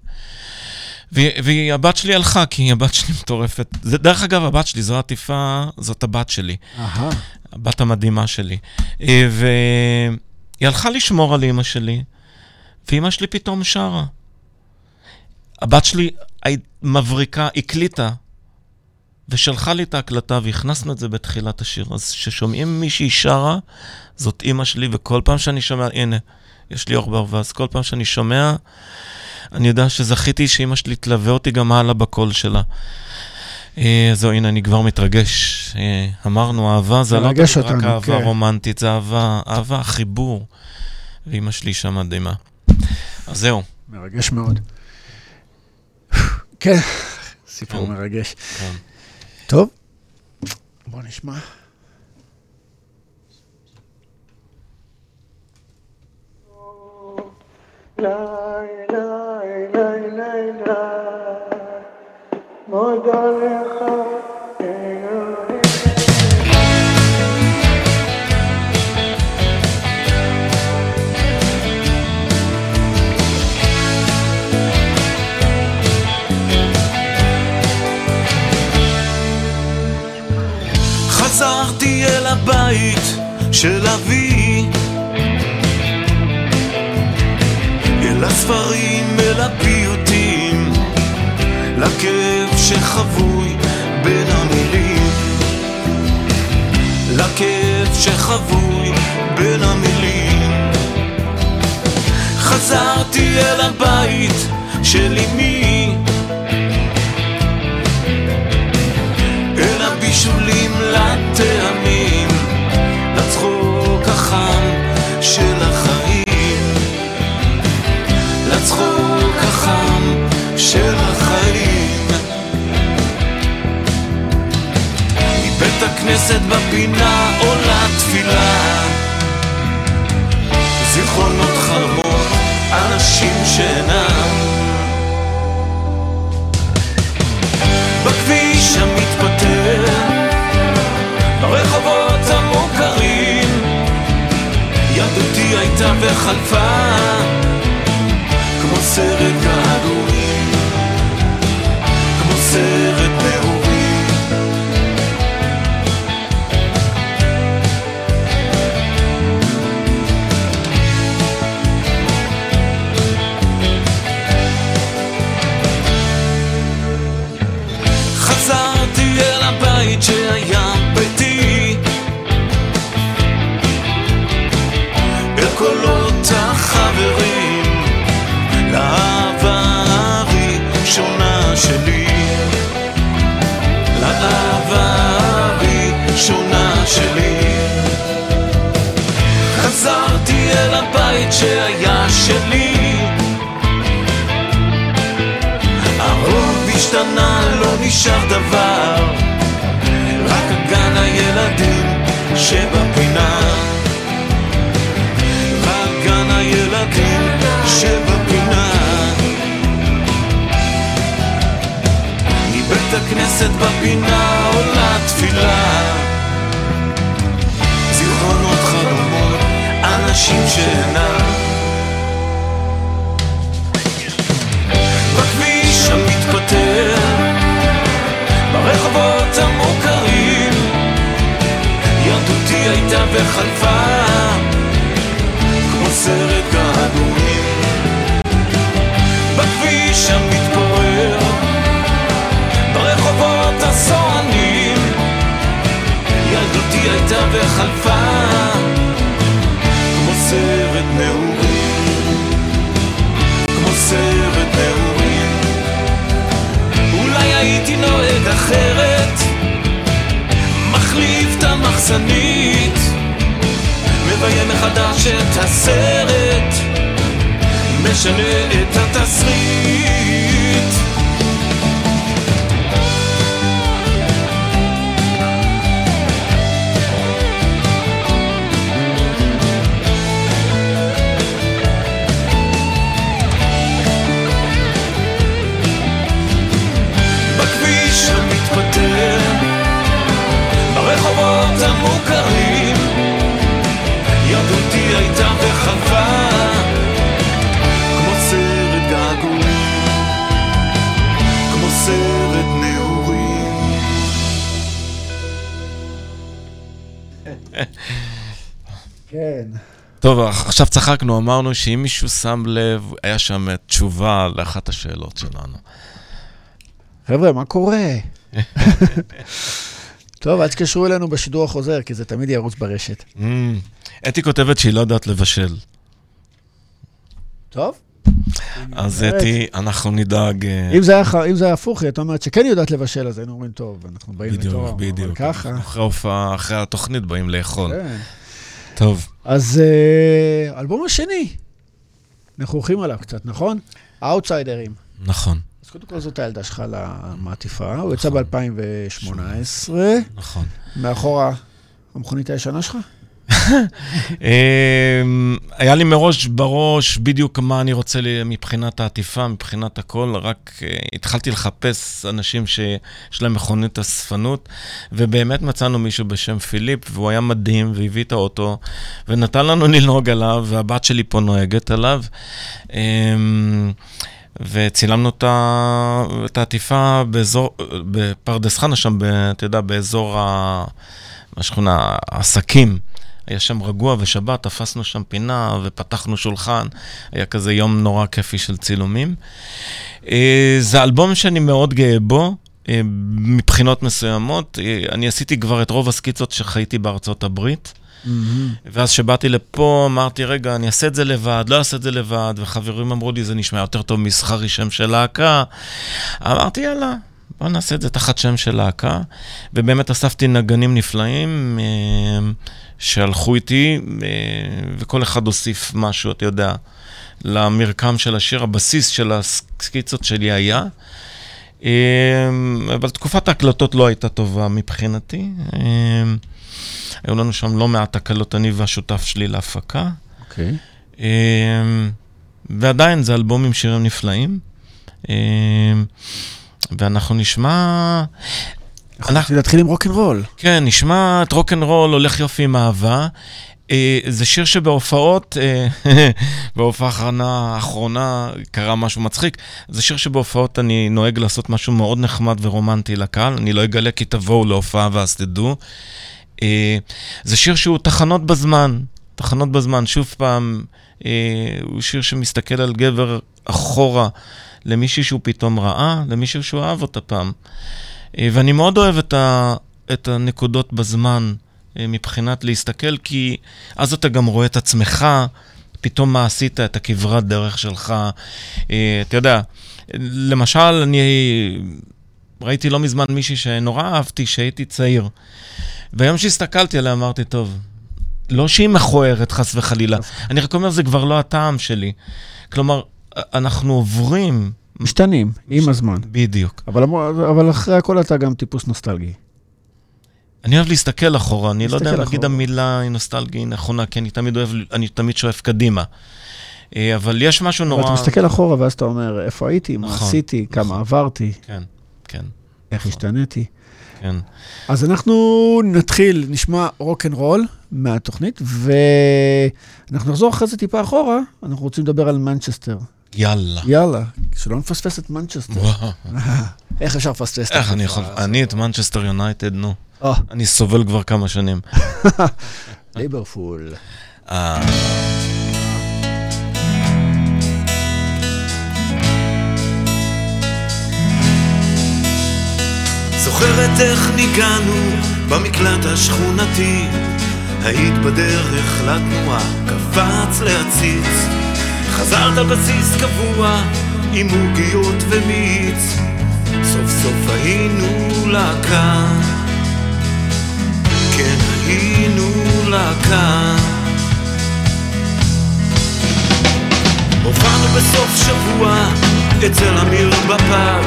והבת שלי הלכה, כי הבת שלי מטורפת. דרך אגב, הבת שלי, זו עטיפה, זאת הבת שלי. אהה. הבת המדהימה שלי. אה, והיא הלכה לשמור על אימא שלי, ואימא שלי פתאום שרה. הבת שלי מבריקה, הקליטה, ושלחה לי את ההקלטה, והכנסנו את זה בתחילת השיר. אז כששומעים מישהי שרה, זאת אימא שלי, וכל פעם שאני שומע, הנה, יש לי אור ברווז, כל פעם שאני שומע, אני יודע שזכיתי שאימא שלי תלווה אותי גם הלאה בקול שלה. אה, זהו, הנה, אני כבר מתרגש. אה, אמרנו, אהבה זה לא רק אהבה כן. רומנטית, זה אהבה, אהבה, חיבור. ואימא שלי שם מדהימה. אז זהו. מרגש מאוד. כן, סיפור כן. מרגש. כן. טוב, בוא נשמע. لا لا חזרתי אל הבית של אבי אל הספרים, אל הפיר לכאב שחבוי בין המילים. לכאב שחבוי בין המילים. חזרתי אל הבית של אמי. אל הבישולים לטעמים לצחוק החם של החיים. לצחוק הכנסת בפינה עולה תפילה. זיכרונות חרבות, אנשים שאינם. בכביש המתפטר, ברחובות המוכרים. ילדותי הייתה וחלפה כמו סרט געגועים כמו סרט הבית שהיה ביתי. אל קולות החברים לאהבה הראשונה שלי. לאהבה הראשונה שלי. חזרתי אל הבית שהיה שלי. השתנה, לא נשאר דבר שבפינה. רק גן הילדים שבפינה. מבית הכנסת בפינה עולה תפילה. זיכרונות חלומות, אנשים שאינם. בכביש המתפתל, ברחובות המוכרים, ילדותי הייתה וחלפה, כמו סרט געגועים. בכביש המתפורר, ברחובות הסוענים, ילדותי הייתה וחלפה, כמו סרט נעורים. כמו סרט נעורים אולי הייתי נוהג אחרת המחסנית מביים מחדש את הסרט משנה את התסריט כן. טוב, עכשיו צחקנו, אמרנו שאם מישהו שם לב, היה שם תשובה לאחת השאלות שלנו. חבר'ה, מה קורה? טוב, אל תקשרו אלינו בשידור החוזר, כי זה תמיד ירוץ ברשת. Mm, אתי כותבת שהיא לא יודעת לבשל. טוב? אז אתי, אנחנו נדאג... אה, אם זה היה הפוך, היא הייתה אומרת שכן יודעת לבשל, אז היינו אומרים, טוב, אנחנו באים בדיוק, לתואר. אבל בדיוק. ככה. אנחנו אחרי ההופעה, אחרי התוכנית באים לאכול. כן. טוב, אז אה, האלבום השני, אנחנו הולכים עליו קצת, נכון? האוטסיידרים. נכון, אז קודם כל זאת הילדה שלך למעטיפה, הוא יצא נכון. ב-2018, נכון. מאחורה המכונית הישנה שלך? אמ, היה לי מראש בראש בדיוק מה אני רוצה לי מבחינת העטיפה, מבחינת הכל, רק אה, התחלתי לחפש אנשים שיש להם מכונית אספנות, ובאמת מצאנו מישהו בשם פיליפ, והוא היה מדהים, והביא את האוטו, ונתן לנו לנהוג עליו, והבת שלי פה נוהגת עליו. אמ, וצילמנו את העטיפה באזור, בפרדס חנה שם, אתה יודע, באזור. השכונה, העסקים. היה שם רגוע ושבת, תפסנו שם פינה ופתחנו שולחן, היה כזה יום נורא כיפי של צילומים. אה, זה אלבום שאני מאוד גאה בו, אה, מבחינות מסוימות. אה, אני עשיתי כבר את רוב הסקיצות שחייתי בארצות הברית. ואז כשבאתי לפה, אמרתי, רגע, אני אעשה את זה לבד, לא אעשה את זה לבד, וחברים אמרו לי, זה נשמע יותר טוב מסחרי שם של להקה. אמרתי, יאללה, בוא נעשה את זה תחת שם של להקה. ובאמת אספתי נגנים נפלאים שהלכו איתי, אה, וכל אחד הוסיף משהו, אתה יודע, למרקם של השיר. הבסיס של הסקיצות שלי היה. אה, אבל תקופת ההקלטות לא הייתה טובה מבחינתי. אה, היו לנו שם לא מעט הקלות, אני והשותף שלי להפקה. אוקיי. אמ, ועדיין זה אלבום עם שירים נפלאים. ואנחנו נשמע, אנחנו להתחיל עם רוקנרול. כן, נשמע את רוקנרול הולך יופי עם אהבה. אה, זה שיר שבהופעות, אה, בהופעה האחרונה קרה משהו מצחיק. זה שיר שבהופעות אני נוהג לעשות משהו מאוד נחמד ורומנטי לקהל, אני לא אגלה כי תבואו להופעה ואז תדעו. אה, זה שיר שהוא תחנות בזמן, תחנות בזמן. שוב פעם, הוא שיר שמסתכל על גבר אחורה למישהי שהוא פתאום ראה, למישהו שהוא אהב אותה פעם. ואני מאוד אוהב את, ה, את הנקודות בזמן. אה, מבחינת להסתכל, כי אז אתה גם רואה את עצמך, פתאום מה עשית, את הכברת דרך שלך. אה, אתה יודע, למשל, אני ראיתי לא מזמן מישהי שנורא אהבתי כשהייתי צעיר. והיום שהסתכלתי עליה אמרתי, טוב, לא שהיא מכוערת חס וחלילה, אני רק אומר, זה כבר לא הטעם שלי. כלומר, אנחנו עוברים... משתנים, מש... עם הזמן. בדיוק. אבל, אבל אחרי הכל אתה גם טיפוס נוסטלגי. אני אוהב להסתכל אחורה, אני לא יודע אם להגיד המילה נוסטלגי נכונה, כי אני תמיד אוהב, אני תמיד שואף קדימה. אה, אבל יש משהו נורא... אתה מסתכל אחורה ואז אתה אומר, איפה הייתי, מה נכון, עשיתי, כמה נכון. עברתי. כן, כן. איך נכון. השתניתי. כן. אז אנחנו נתחיל, נשמע רוק אנד רול מהתוכנית, ואנחנו נחזור אחרי זה טיפה אחורה, אנחנו רוצים לדבר על מנצ'סטר. יאללה. יאללה, שלא נפספס את מנצ'סטר. איך אפשר לפספס את איך אני יכול... אני את מנצ'סטר יונייטד, נו. Oh. אני סובל כבר כמה שנים. ליברפול. אה. זוכרת איך נגענו במקלט השכונתי היית בדרך לתנועה, קפץ להציץ חזרת בסיס קבוע עם עוגיות ומיץ. סוף סוף היינו להקה. כן היינו להקה. הופענו בסוף שבוע אצל אמיר בפאב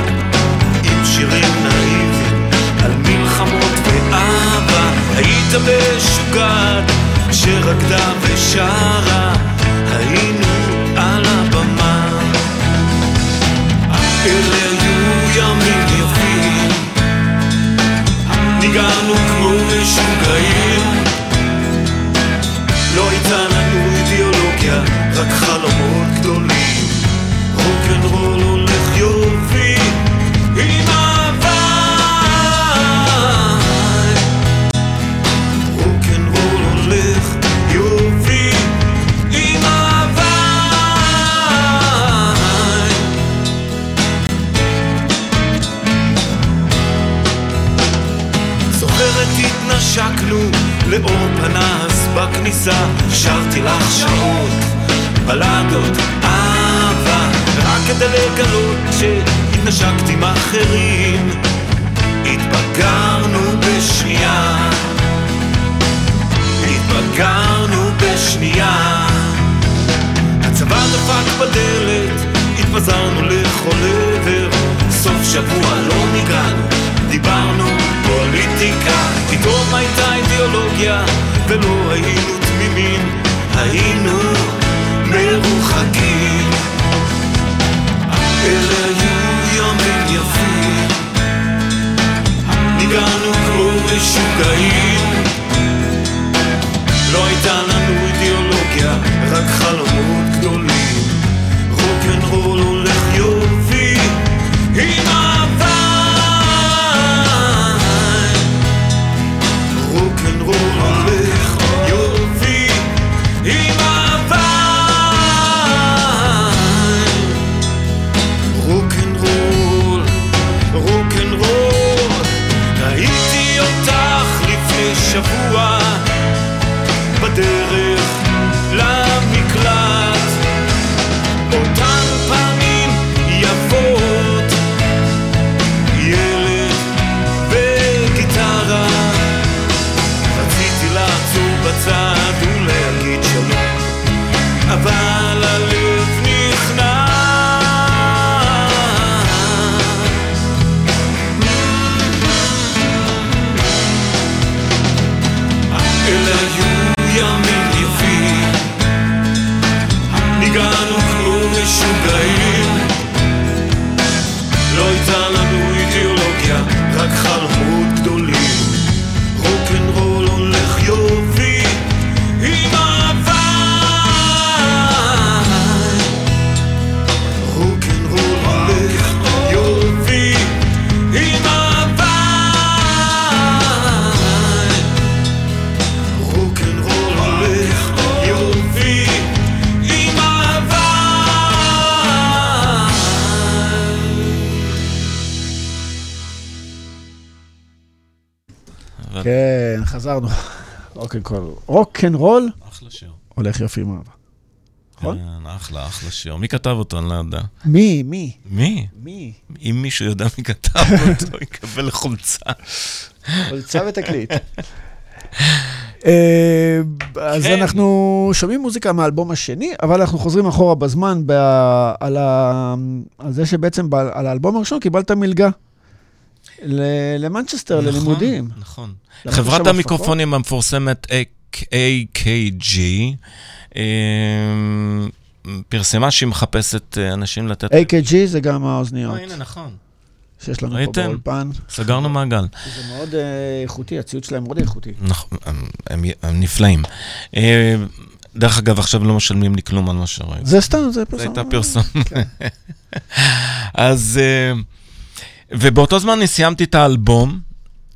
עם שירים נאיבים על מלחמות ואבא היית משוגעת שרקדה ושרה. היינו אלה היו ימים יפים ניגענו כמו משוגעים. לא הייתה לנו אידיאולוגיה, רק חלומות גדולים. רוקנרול הולך לאור פנס בכניסה שרתי לך שעות, בלדות, אהבה רק כדי לגלות שהתנשקתי עם אחרים. התבגרנו בשנייה. התבגרנו בשנייה. הצבא דפק בדלת התפזרנו לכל עבר. סוף שבוע לא ניגענו דיברנו פוליטיקה, פתאום הייתה אידיאולוגיה ולא היינו תמימים, היינו מרוחקים. אלה היו ימים יפים, ניגענו כמו משוגעים. לא הייתה לנו אידיאולוגיה, רק חלומות גדולים. כן, חזרנו. רוקנרול. רוקנרול אחלה שיר. הולך יופי עם אהבה. נכון? כן, אחלה, אחלה שיר. מי כתב אותו? אני לא יודע. מי? מי? מי? מי? אם מישהו יודע מי כתב אותו, יקבל חולצה. חולצה ותקליט. אה, אז כן. אנחנו שומעים מוזיקה מהאלבום השני, אבל אנחנו חוזרים אחורה בזמן ב- על ה- על זה שבעצם ב- על האלבום הראשון קיבלת מלגה למנצ'סטר, נכון, ללימודים. נכון. למדת חברת המיקרופונים המפורסמת AKG אה, פרסמה שהיא מחפשת אה, אנשים לתת... AKG זה גם האוזניות הנה, נכון. שיש לנו פה? באולפן. סגרנו מעגל. זה מאוד אה, איכותי, הציוד שלהם מאוד איכותי. נכון, הם- נפלאים. אה, דרך אגב, עכשיו לא משלמים לי כלום על מה שראיתי. זה סתם, זה זו פרסום. הייתה פרסום. אז, אה, ובאותו זמן אני סיימתי את האלבום,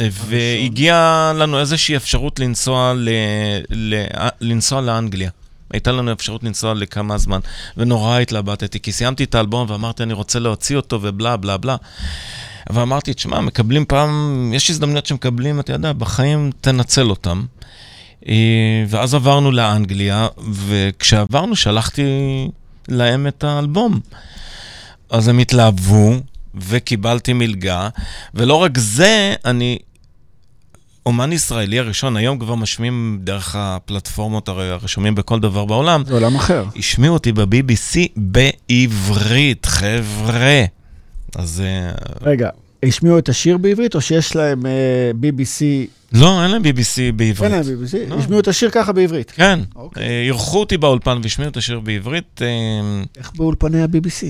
אה, והגיעה לנו איזושהי אפשרות לנסוע, ל, ל, לנסוע לאנגליה. הייתה לנו אפשרות לנסוע לכמה זמן, ונורא התלבטתי, כי סיימתי את האלבום ואמרתי, אני רוצה להוציא אותו ובלה בלה בלה. ואמרתי, תשמע, מקבלים פעם, יש הזדמנויות שמקבלים, אתה יודע, בחיים תנצל אותם. אה, ואז עברנו לאנגליה, וכשעברנו שלחתי להם את האלבום. אז הם התלהבו, וקיבלתי מלגה, ולא רק זה, אני אומן ישראלי הראשון, היום כבר משמיעים דרך הפלטפורמות הרי הרשומים בכל דבר בעולם, זה עולם אחר. השמיעו אותי ב-BBC בעברית, חבר'ה. אז אה, רגע, השמיעו את השיר בעברית, או שיש להם אה, BBC, לא, אין להם BBC אין בעברית. להם BBC, לא. השמיעו את השיר ככה בעברית. כן, אוקיי. אה, אירחו אותי באולפן והשמיעו את השיר בעברית. איך באולפני ה-BBC?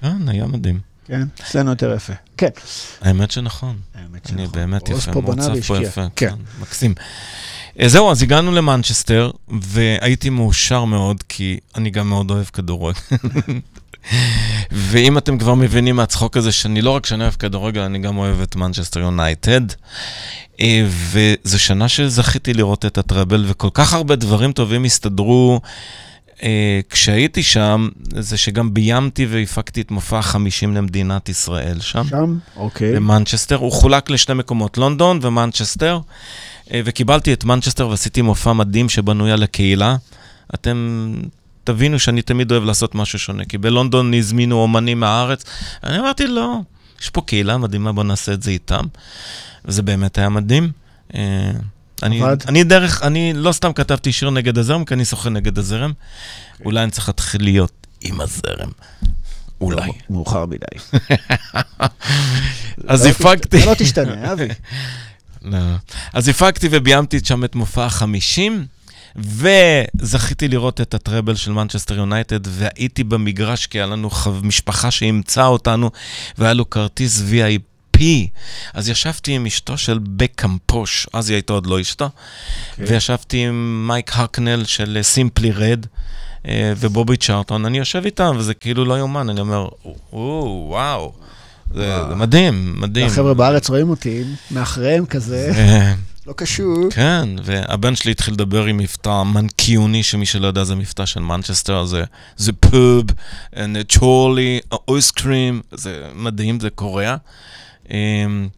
כן, היה מדהים. כן, אצלנו יותר יפה. כן. האמת שנכון. האמת אני שנכון. באמת עוז יפה, מעוצב פה. יפה. כן. כן, מקסים. אה, זהו, אז הגענו למנצ'סטר, והייתי מאושר מאוד, כי אני גם מאוד אוהב כדורגל. ואם אתם כבר מבינים מהצחוק הזה, שאני לא רק שאני אוהב כדורגל, אני גם אוהב את מנצ'סטר יונייטד. אה, וזו שנה שזכיתי לראות את ה treble, וכל כך הרבה דברים טובים הסתדרו. אה, כשהייתי שם, זה שגם ביימתי והפקתי את מופע החמישים למדינת ישראל שם. שם? אוקיי. במנצ'סטר, הוא חולק לשני מקומות, לונדון ומנצ'סטר, אה, וקיבלתי את מנצ'סטר ועשיתי מופע מדהים שבנוי על הקהילה. אתם תבינו שאני תמיד אוהב לעשות משהו שונה, כי בלונדון הזמינו אומנים מהארץ, אני אמרתי, לא, יש פה קהילה מדהימה, בוא נעשה את זה איתם. וזה באמת היה מדהים. אני? אני דרך, אני לא סתם כתבתי שיר נגד הזרם, כי אני שוחה נגד הזרם. אולי אני צריך להתחיל להיות עם הזרם. אולי. מאוחר מדי. אז לא הפקתי. לא תשתנה, אבי. לא. אז הפקתי וביימתי שם את מופע החמישים, וזכיתי לראות את הטראבל של מנצ'סטר יונייטד, והייתי במגרש כי היה לנו. משפחה שאימצה אותנו, והיה לו כרטיס VIP. אז ישבתי עם אשתו של בקאם פוש, אז היא הייתה עוד לא אשתו, וישבתי עם מייק הקנל של סימפלי רד. ובובי צ'ארטון, אני יושב איתם, וזה כאילו לא יאומן, אני אומר, וואו, וואו, זה, זה מדהים, מדהים. החבר'ה בארץ רואים אותי, מאחריהם כזה, אה, לא קשור. כן, והבן שלי התחיל לדבר עם מבטא מנקיוני, שמי שלא יודע זה מבטא של מנצ'סטר, זה, זה פוב, צ'ורלי, אויסקרים, זה מדהים, זה קוריאה. אמ,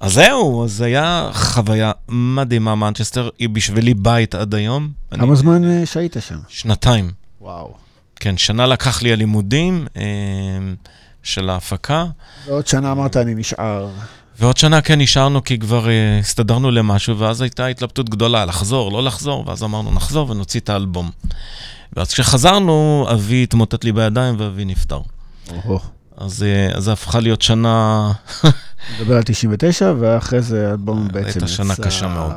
אז זהו, אז היה חוויה מדהימה מנצ'סטר, היא בשבילי בית עד היום. אני- כמה זמן אה, שהיית שם? שנתיים. וואו. כן, שנה לקח לי הלימודים אמ, של ההפקה. ועוד שנה אמרת, אני נשאר. ועוד שנה כן נשארנו כי כבר uh, הסתדרנו למשהו, ואז הייתה התלבטות גדולה, לחזור, לא לחזור, ואז אמרנו, נחזור ונוציא את האלבום. ואז כשחזרנו, אבי התמוטט לי בידיים ואבי נפטר. אוהו. אז, uh, אז זה הפכה להיות שנה... נדבר על 99, ואחרי זה אלבום בעצם הייתה שנה יצא קשה מאוד.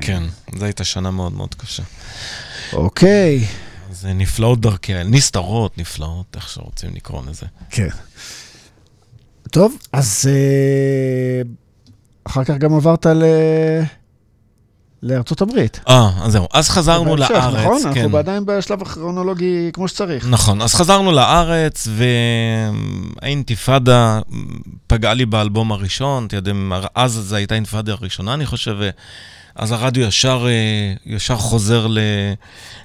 כן, זו הייתה שנה מאוד מאוד קשה. אוקיי. אז uh, נפלאות דרכי, נסתרות, נפלאות, איך שרוצים לקרוא לזה. כן. טוב, אז אה, אחר כך גם עברת ל... לארצות הברית. אה, אז זהו. אז חזרנו בהמשך, לארץ. נכון? כן. אנחנו עדיין בשלב הכרונולוגי כמו שצריך. נכון, אז חזרנו לארץ, והאינתיפאדה פגעה לי באלבום הראשון, אתם יודעים, אז זו הייתה האינתיפאדה הראשונה, אני חושב, אז הרדיו ישר, אה, ישר חוזר ל,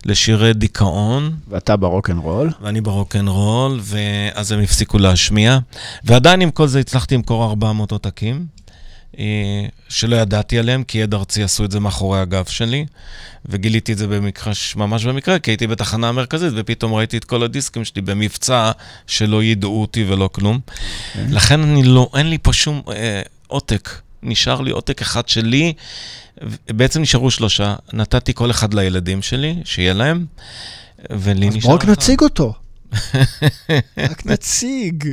לשירי דיכאון, ואתה ברוקנרול. ואני ברוקנרול, ואז הם הפסיקו להשמיע, ועדיין עם כל זה הצלחתי למכור 400 עותקים, שלא ידעתי עליהם, כי עד ארצי עשו את זה מאחורי הגב שלי, וגיליתי את זה במקרה, ממש במקרה, כי הייתי בתחנה המרכזית, ופתאום ראיתי את כל הדיסקים שלי במבצע, שלא ידעו אותי ולא כלום. Okay. כן. לכן אני לא, אין לי פה שום אה, עותק. נשאר לי עותק אחד שלי, בעצם נשארו שלושה. נתתי כל אחד לילדים שלי, שיהיה להם, ולי נשאר... אז רק נציג אותו. רק נציג.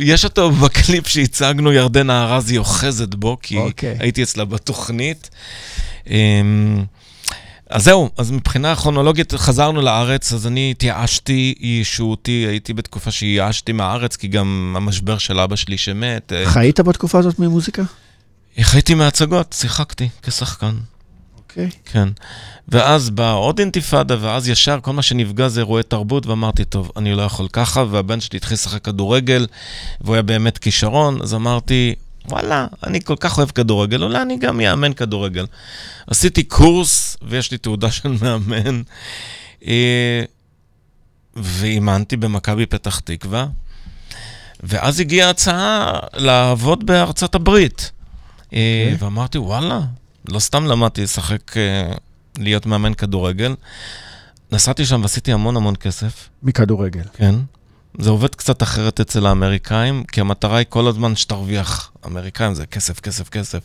יש אותו בקליפ שהצגנו, ירדנה ארזי אוחזת בו, כי okay. אוקיי. הייתי אצלה בתוכנית. אמ, אז זהו, אז מבחינה כרונולוגית חזרנו לארץ, אז אני התייאשתי, יישובותי, הייתי בתקופה שייאשתי מהארץ, כי גם המשבר של אבא שלי שמת. אה, חיית בתקופה הזאת ממוזיקה? חייתי מהצגות, שיחקתי כשחקן. אוקיי. Okay. כן. ואז באה עוד אינתיפאדה, ואז ישר כל מה שנפגע זה אירועי תרבות, ואמרתי, טוב, אני לא יכול ככה, והבן שלי התחיל לשחק כדורגל, והוא היה באמת כישרון, אז אמרתי, וואלה, אני כל כך אוהב כדורגל, אולי אני גם אאמן כדורגל. עשיתי קורס, ויש לי תעודה של מאמן, אה, ואימנתי במכבי פתח תקווה, ואז הגיעה הצעה לעבוד בארצות הברית. Okay. אה, אוקיי. ואמרתי, וואלה, לא סתם למדתי לשחק, אה, להיות מאמן כדורגל. נסעתי שם ועשיתי המון המון כסף. מכדורגל. כן. זה עובד קצת אחרת אצל האמריקאים, כי המטרה היא כל הזמן שתרוויח. אמריקאים זה כסף, כסף, כסף.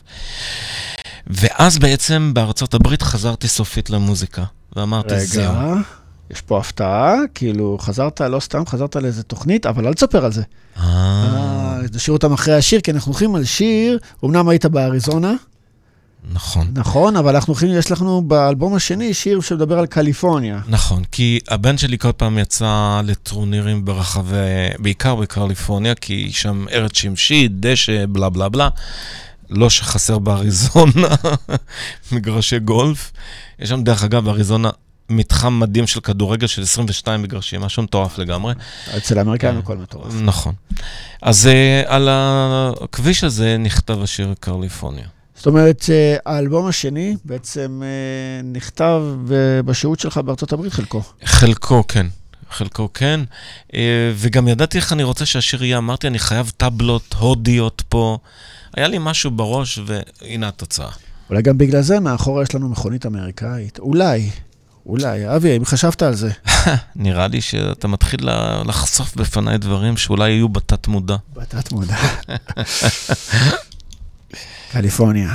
ואז בעצם בארצות הברית חזרתי סופית למוזיקה, ואמרתי, רגע, זהו. רגע, יש פה הפתעה, כאילו, חזרת, לא סתם, חזרת לאיזה תוכנית, אבל אל תספר על זה. אה. אה... נשאיר אותם אחרי השיר, כי אנחנו הולכים על שיר, אמנם היית באריזונה. נכון. נכון, אבל אנחנו הולכים, יש לנו באלבום השני שיר שמדבר על קליפורניה. נכון, כי הבן שלי כל פעם יצא לטורנירים ברחבי, בעיקר בקליפורניה, כי שם ארץ שמשית, דשא, בלה בלה בלה. לא שחסר באריזונה, מגרשי גולף. יש שם, דרך אגב, באריזונה מתחם מדהים של כדורגל של 22 מגרשים, משהו מטורף לגמרי. אצל האמריקאים הכל מטורף. נכון. אז uh, על הכביש הזה נכתב השיר קליפורניה. זאת אומרת, האלבום השני בעצם אה, נכתב בשהות שלך בארצות הברית, חלקו. חלקו, כן. חלקו כן, אה, וגם ידעתי איך אני רוצה שהשיר יהיה, אמרתי, אני חייב טבלות הודיות פה. היה לי משהו בראש, והנה התוצאה. אולי גם בגלל זה מאחורה יש לנו מכונית אמריקאית. אולי, אולי. אבי, אם חשבת על זה. נראה לי שאתה מתחיל לחשוף בפניי דברים שאולי יהיו בתת מודע. קליפורניה.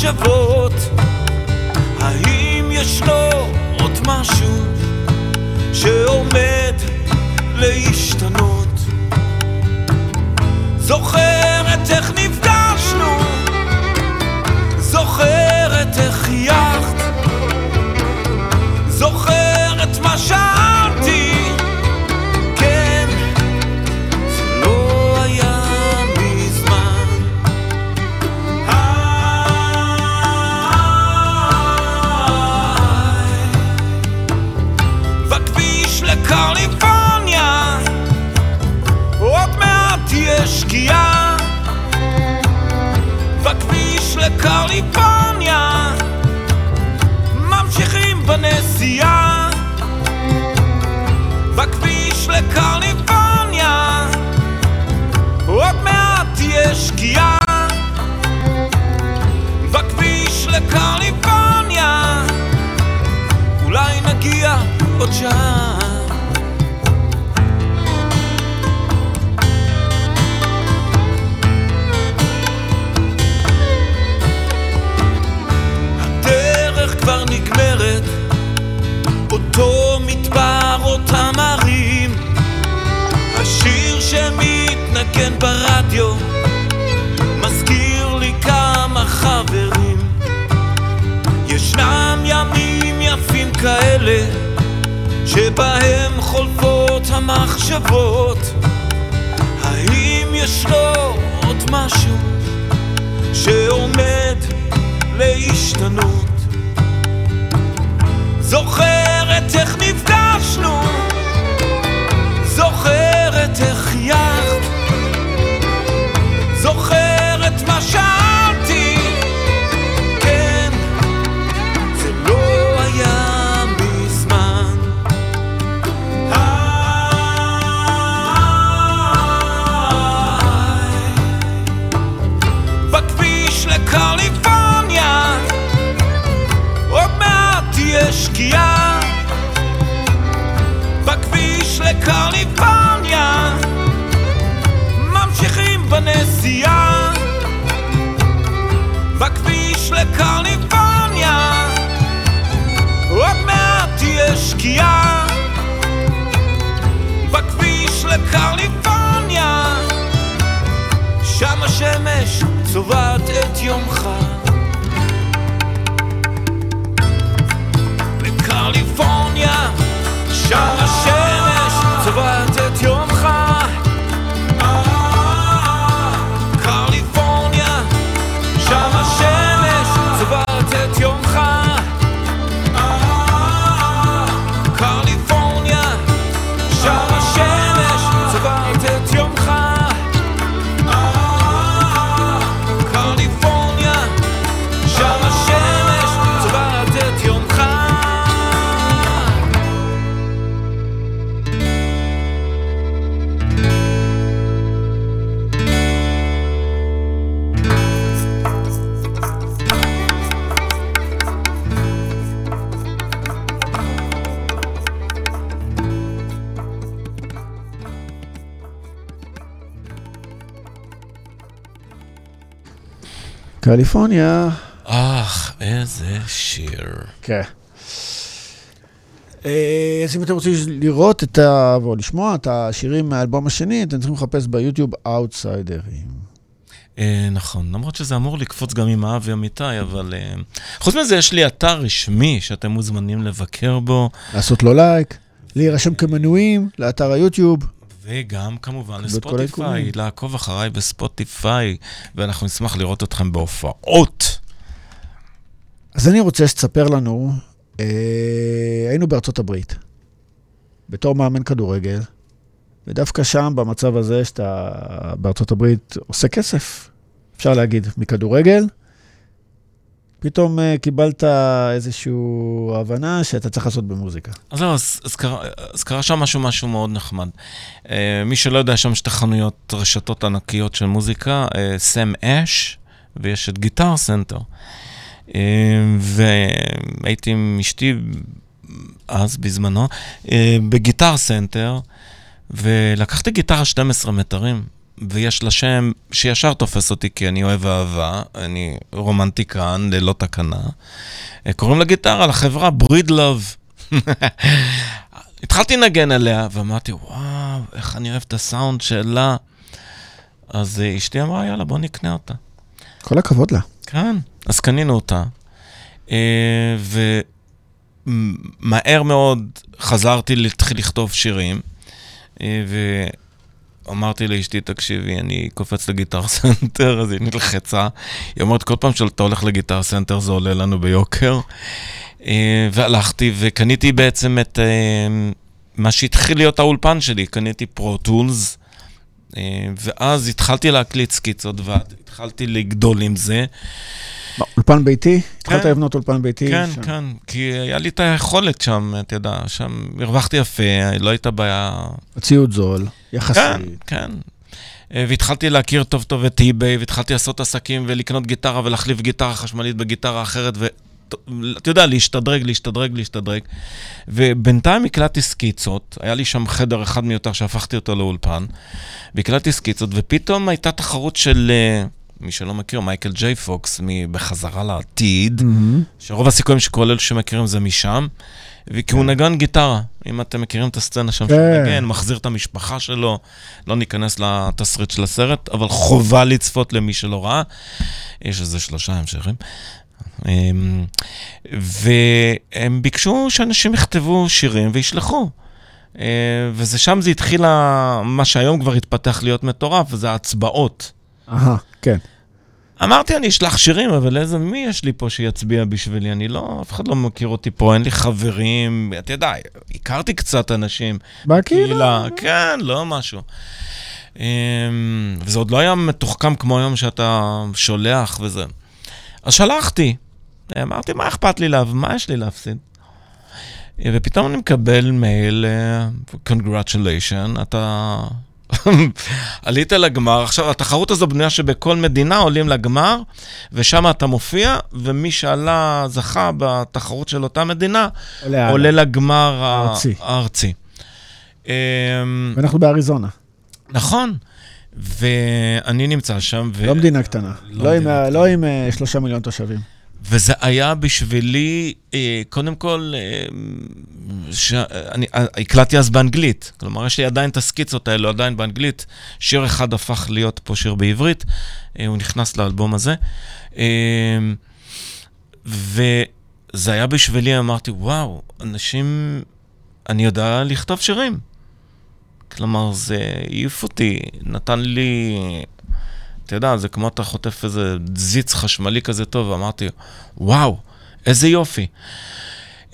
מחשבות. האם ישנו עוד משהו שעומד להשתנות? זוכרת איך נפגשנו? זוכרת איך חייכת הדרך כבר נגמרת אותו מדבר, אותם השיר שמתנגן ברדיו מזכיר לי כמה חברים. ישנם ימים יפים כאלה שבהם חולפות המחשבות. האם יש לו עוד משהו שעומד להשתנות? זוכרת איך נפגשנו? זוכרת איך יחד זוכרת שקיעה בכביש לקליפורניה. שם השמש צובעת את יומך קליפורניה. אך, איזה שיר. כן. אה, אז אם אתם רוצים לראות את ה... או לשמוע את השירים מהאלבום השני, אתם צריכים לחפש ביוטיוב אאוטסיידרים. אה, נכון, למרות שזה אמור לקפוץ גם עם האבי אמיתי, אבל... אה, חוץ מזה, יש לי אתר רשמי שאתם מוזמנים לבקר בו, לעשות לו לייק, להירשם כמנויים לאתר היוטיוב. וגם כמובן לספוטיפיי. לעקוב אחריי בספוטיפיי, ואנחנו נשמח לראות אתכם בהופעות. אז אני רוצה שתספר לנו, אה, היינו בארצות הברית, בתור מאמן כדורגל, ודווקא שם, במצב הזה שאתה בארצות הברית עושה כסף, אפשר להגיד, מכדורגל, פתאום אה, קיבלת איזושהי הבנה שאתה צריך לעשות במוזיקה. אז זהו, אז, קרה, שם משהו, משהו מאוד נחמד. אה, מי שלא יודע, שם שתי חנויות, רשתות ענקיות של מוזיקה, סם uh, אש, ויש את Guitar Center. והייתי עם אשתי אז, בזמנו, ב Guitar Center, ולקחתי גיטרה 12 מיתרים, ויש לה שם שישר תופס אותי כי אני אוהב אהבה, אני רומנטיקן ללא תקנה. אה, קוראים לגיטרה, לחברה Breedlove. התחלתי לנגן עליה, ואמרתי, וואו, איך אני אוהב את הסאונד שלה. אז אה, אשתי אמרה, יאללה, בוא נקנה אותה. כל הכבוד לה. כן, אז קנינו אותה. אה, ומהר מאוד חזרתי להתחיל לכתוב שירים, אה, ואמרתי לאשתי, תקשיבי, אני קופץ ל Guitar Center, אז היא נלחצה. היא אומרת, כל פעם שאתה הולך ל Guitar Center זה עולה לנו ביוקר. אה, והלכתי וקניתי בעצם את אה, מה שהתחיל להיות האולפן שלי, קניתי Pro Tools. ואז התחלתי להקליט סקיצות והתחלתי לגדול עם זה. אולפן ביתי? התחלת לבנות אולפן ביתי? כן. כן, כי היה לי את היכולת שם, אתה יודע, שם הרווחתי יפה, לא הייתה בעיה. הציוד זול, יחסית. כן, כן. אה, והתחלתי להכיר טוב טוב את אי-ביי, והתחלתי לעשות עסקים ולקנות גיטרה ולהחליף גיטרה חשמלית בגיטרה אחרת, ואתה יודע, להשתדרג, להשתדרג, להשתדרג. ובינתיים הקלטתי סקיצות, היה לי שם חדר אחד מיותר שהפכתי אותו לאולפן, והקלטתי סקיצות, ופתאום הייתה תחרות של... אה, מי שלא מכיר, מייקל ג'יי פוקס, בחזרה לעתיד, מהמם. שרוב הסיכויים שכל אלה שמכירים זה משם, וכי הוא נגן גיטרה, אם אתם מכירים את הסצנה שם כן. שהוא נגן, מחזיר את המשפחה שלו, לא ניכנס לתסריט של הסרט, אבל חובה לצפות למי שלא ראה. יש איזה שלושה המשכים. אמ, והם ביקשו שאנשים יכתבו שירים וישלחו. אה, וזה שם זה התחיל, מה שהיום כבר התפתח להיות מטורף, וזה ההצבעות. אהה, כן. אמרתי, אני אשלח שירים, אבל איזה, מי יש לי פה שיצביע בשבילי? אני לא, אף אחד לא מכיר אותי פה, אין לי חברים, אתה יודע, הכרתי קצת אנשים. בקהילה. כן, לא משהו. אמ, וזה עוד לא היה מתוחכם כמו היום שאתה שולח וזה. אז שלחתי. אמרתי, מה אכפת לי להב... מה יש לי להפסיד? ופתאום אני מקבל מייל, congratulation, אתה עלית לגמר. עכשיו, התחרות הזו בנויה שבכל מדינה עולים לגמר, ושם אתה מופיע, ומי שעלה, זכה בתחרות של אותה מדינה, עולה, עולה לגמר הארצי. הארצי. אמ, ואנחנו באריזונה. נכון. ואני נמצא שם. ו... לא מדינה קטנה. לא, לא, עם, לא עם אה, שלושה מיליון תושבים. וזה היה בשבילי, אה, קודם כל, אה, שאני הקלטתי אז באנגלית. כלומר, יש לי עדיין את הסקיצות האלו, עדיין באנגלית. שיר אחד הפך להיות פה שיר בעברית, הוא נכנס לאלבום הזה. וזה היה בשבילי, אמרתי, וואו, אנשים, אני יודע לכתוב שירים. כלומר, זה העיף אותי, נתן לי... אתה יודע, זה כמו אתה חוטף איזה זיץ חשמלי כזה טוב, ואמרתי, וואו, איזה יופי.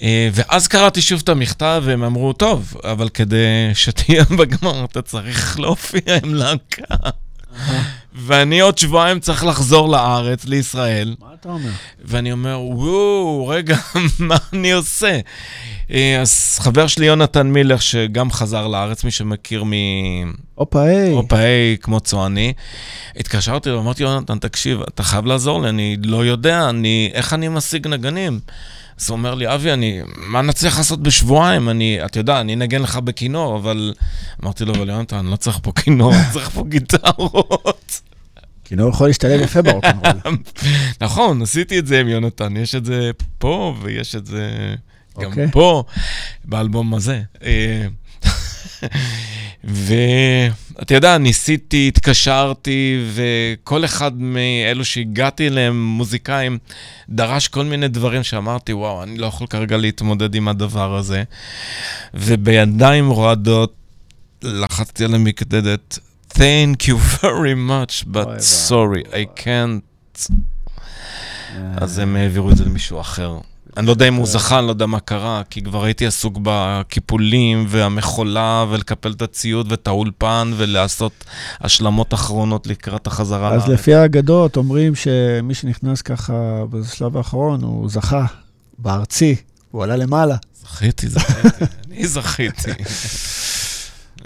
אה, ואז קראתי שוב את המכתב, והם אמרו, טוב, אבל כדי שתהיה בגמר, אתה צריך להופיע עם להקה. ואני עוד שבועיים צריך לחזור לארץ, לישראל. מה אתה אומר? ואני אומר, וואו, רגע, מה אני עושה? אה, אז חבר שלי, יונתן מילר, שגם חזר לארץ, מי שמכיר מ... הופה היי. הופה היי, כמו צועני. התקשרתי ואמרתי, יונתן, תקשיב, אתה חייב לעזור לי, אני לא יודע, אני, איך אני משיג נגנים? אז הוא אומר לי, אבי, אני, מה נצליח לעשות בשבועיים? אני, אתה יודע, אני אנגן לך בכינור, אבל... אמרתי לו, אבל יונתן, אני לא צריך פה כינור, אני צריך פה גיטרות. כינור יכול להשתלב יפה ברוקנרול. נכון, עשיתי את זה עם יונתן, יש את זה פה ויש את זה גם אוקיי. פה, באלבום הזה. אה, ואתה יודע, ניסיתי, התקשרתי, וכל אחד מאלו שהגעתי אליהם, מוזיקאים, דרש כל מיני דברים שאמרתי, וואו, אני לא יכול כרגע להתמודד עם הדבר הזה. ובידיים רועדות לחצתי על המקדדת, Thank you very much, but sorry, I can't. אז הם העבירו את זה למישהו אחר. אני לא יודע אם הוא זכה, אני לא יודע מה קרה, כי כבר הייתי עסוק בקיפולים והמכולה ולקפל את הציוד ואת האולפן ולעשות השלמות אחרונות לקראת החזרה לארץ. אז לפי האגדות אומרים שמי שנכנס ככה בשלב האחרון, הוא זכה בארצי, הוא עלה למעלה. זכיתי, זכיתי, אני זכיתי.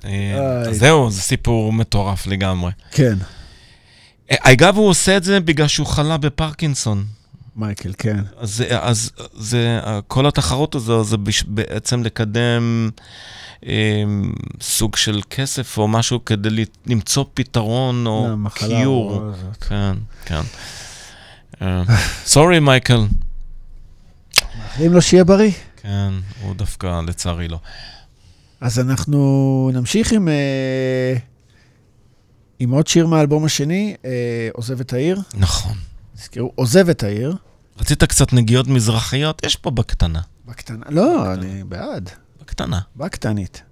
אז זהו, זה סיפור מטורף לגמרי. כן. אגב, הוא עושה את זה בגלל שהוא חלה בפרקינסון. מייקל, כן. אז, אז זה, כל התחרות הזו זה בעצם לקדם אה, סוג של כסף או משהו כדי למצוא פתרון או קיור. כן, כן. סורי, מייקל. מאחלים לו שיהיה בריא. כן, הוא דווקא, לצערי לא. אז אנחנו נמשיך עם, אה, עם עוד שיר מהאלבום השני, אה, עוזב את העיר. נכון. תזכרו, עוזב את העיר. רצית קצת נגיעות מזרחיות? יש פה בקטנה. בקטנה? לא, בקטנה. אני בעד. בקטנה. בקטנית.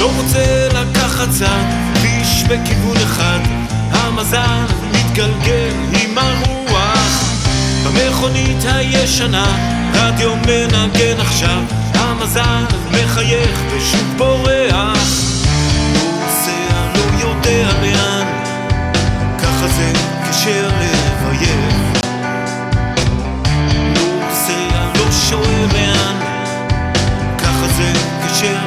לא רוצה לקחת צד, איש בכיוון אחד, המזל מתגלגל במכונית הישנה, רדיו מנגן עכשיו, המזל מחייך ושוב בורח. הוא נוסע לא יודע לאן, ככה זה קשה לבייב נוסע לא שואל לאן, ככה זה קשה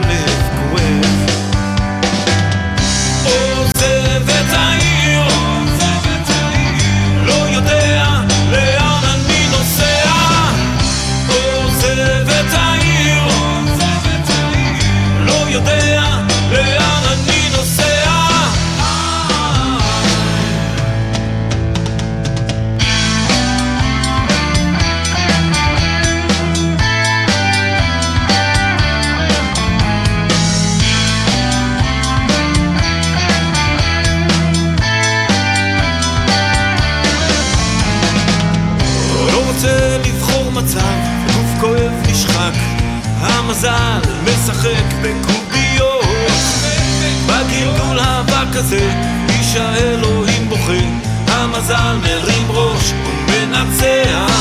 המזל משחק בקוביות. בגלגול האבק הזה איש האלוהים בוכה. המזל מרים ראש ומנצח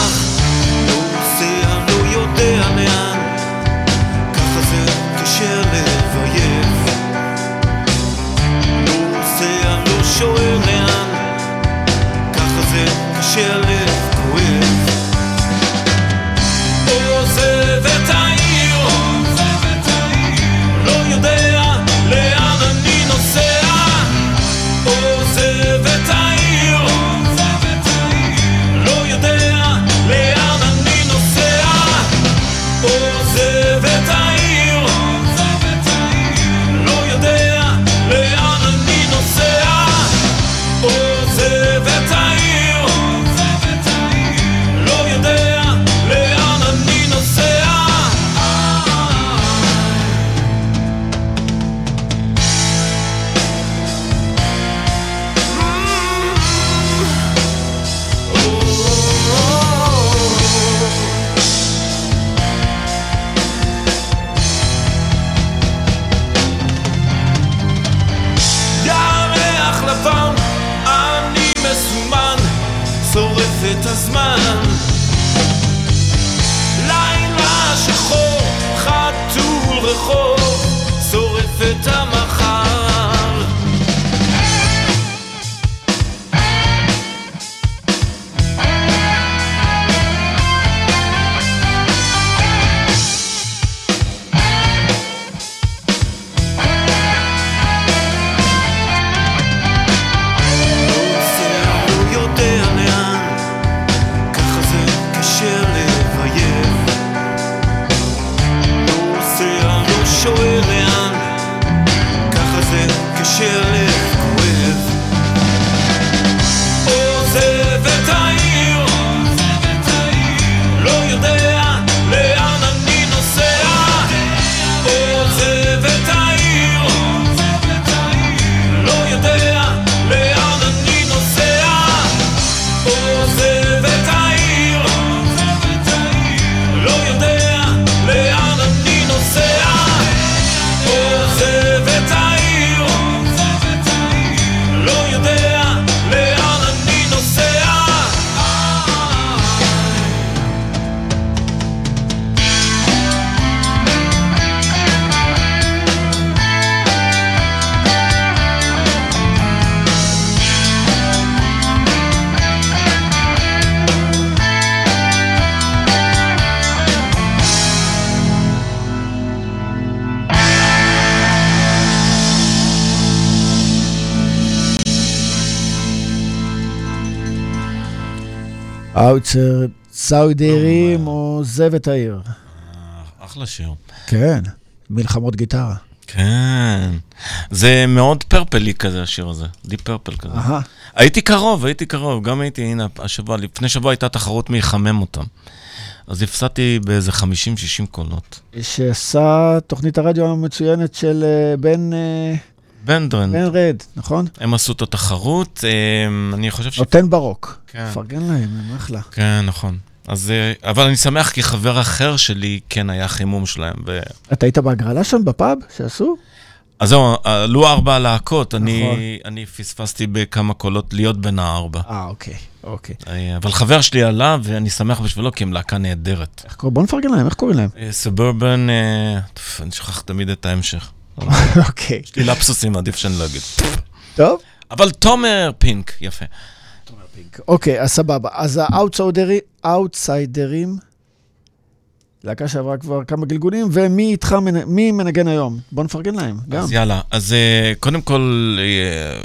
אאוצר, סאודרים או עוזב את העיר. אחלה שיר. כן, מלחמות גיטרה. כן. זה מאוד פרפלי כזה, השיר הזה. די פרפל כזה. אהה. הייתי קרוב, הייתי קרוב. גם הייתי, הנה, השבוע, לפני שבוע הייתה תחרות מי יחמם אותם. אז הפסדתי באיזה 50-60 קולות. שעשה תוכנית הרדיו המצוינת של אה, בן אה, בנדרן, בן רד, נכון? הם עשו את התחרות, אה, אני חושב ש... נותן ברוק. כן. פרגן להם, הם אחלה. כן, נכון. אז, אה, אבל אני שמח כי חבר אחר שלי כן היה חימום שלהם. ו... אתה היית בהגרלה שם בפאב שעשו? אז זהו, עלו ארבע להקות, נכון. אני, אני פספסתי בכמה קולות להיות בין הארבע. אה, אוקיי, אוקיי. אה, אבל חבר שלי עלה, ואני שמח בשבילו, כי הם להקה נהדרת. בוא נפרגן להם, איך קוראים להם? סובורבן, אני שוכח תמיד את ההמשך. אוקיי. יש לי לפסוסים, עדיף שאני לא אגיד. טוב. אבל תומר פינק, יפה. אוקיי, אז סבבה. אז האאוטסיידרים, להקה שעברה כבר כמה גלגולים, ומי איתך, מי מנגן היום? בוא נפרגן להם, גם. אז יאללה, אז אה, קודם כל, אה,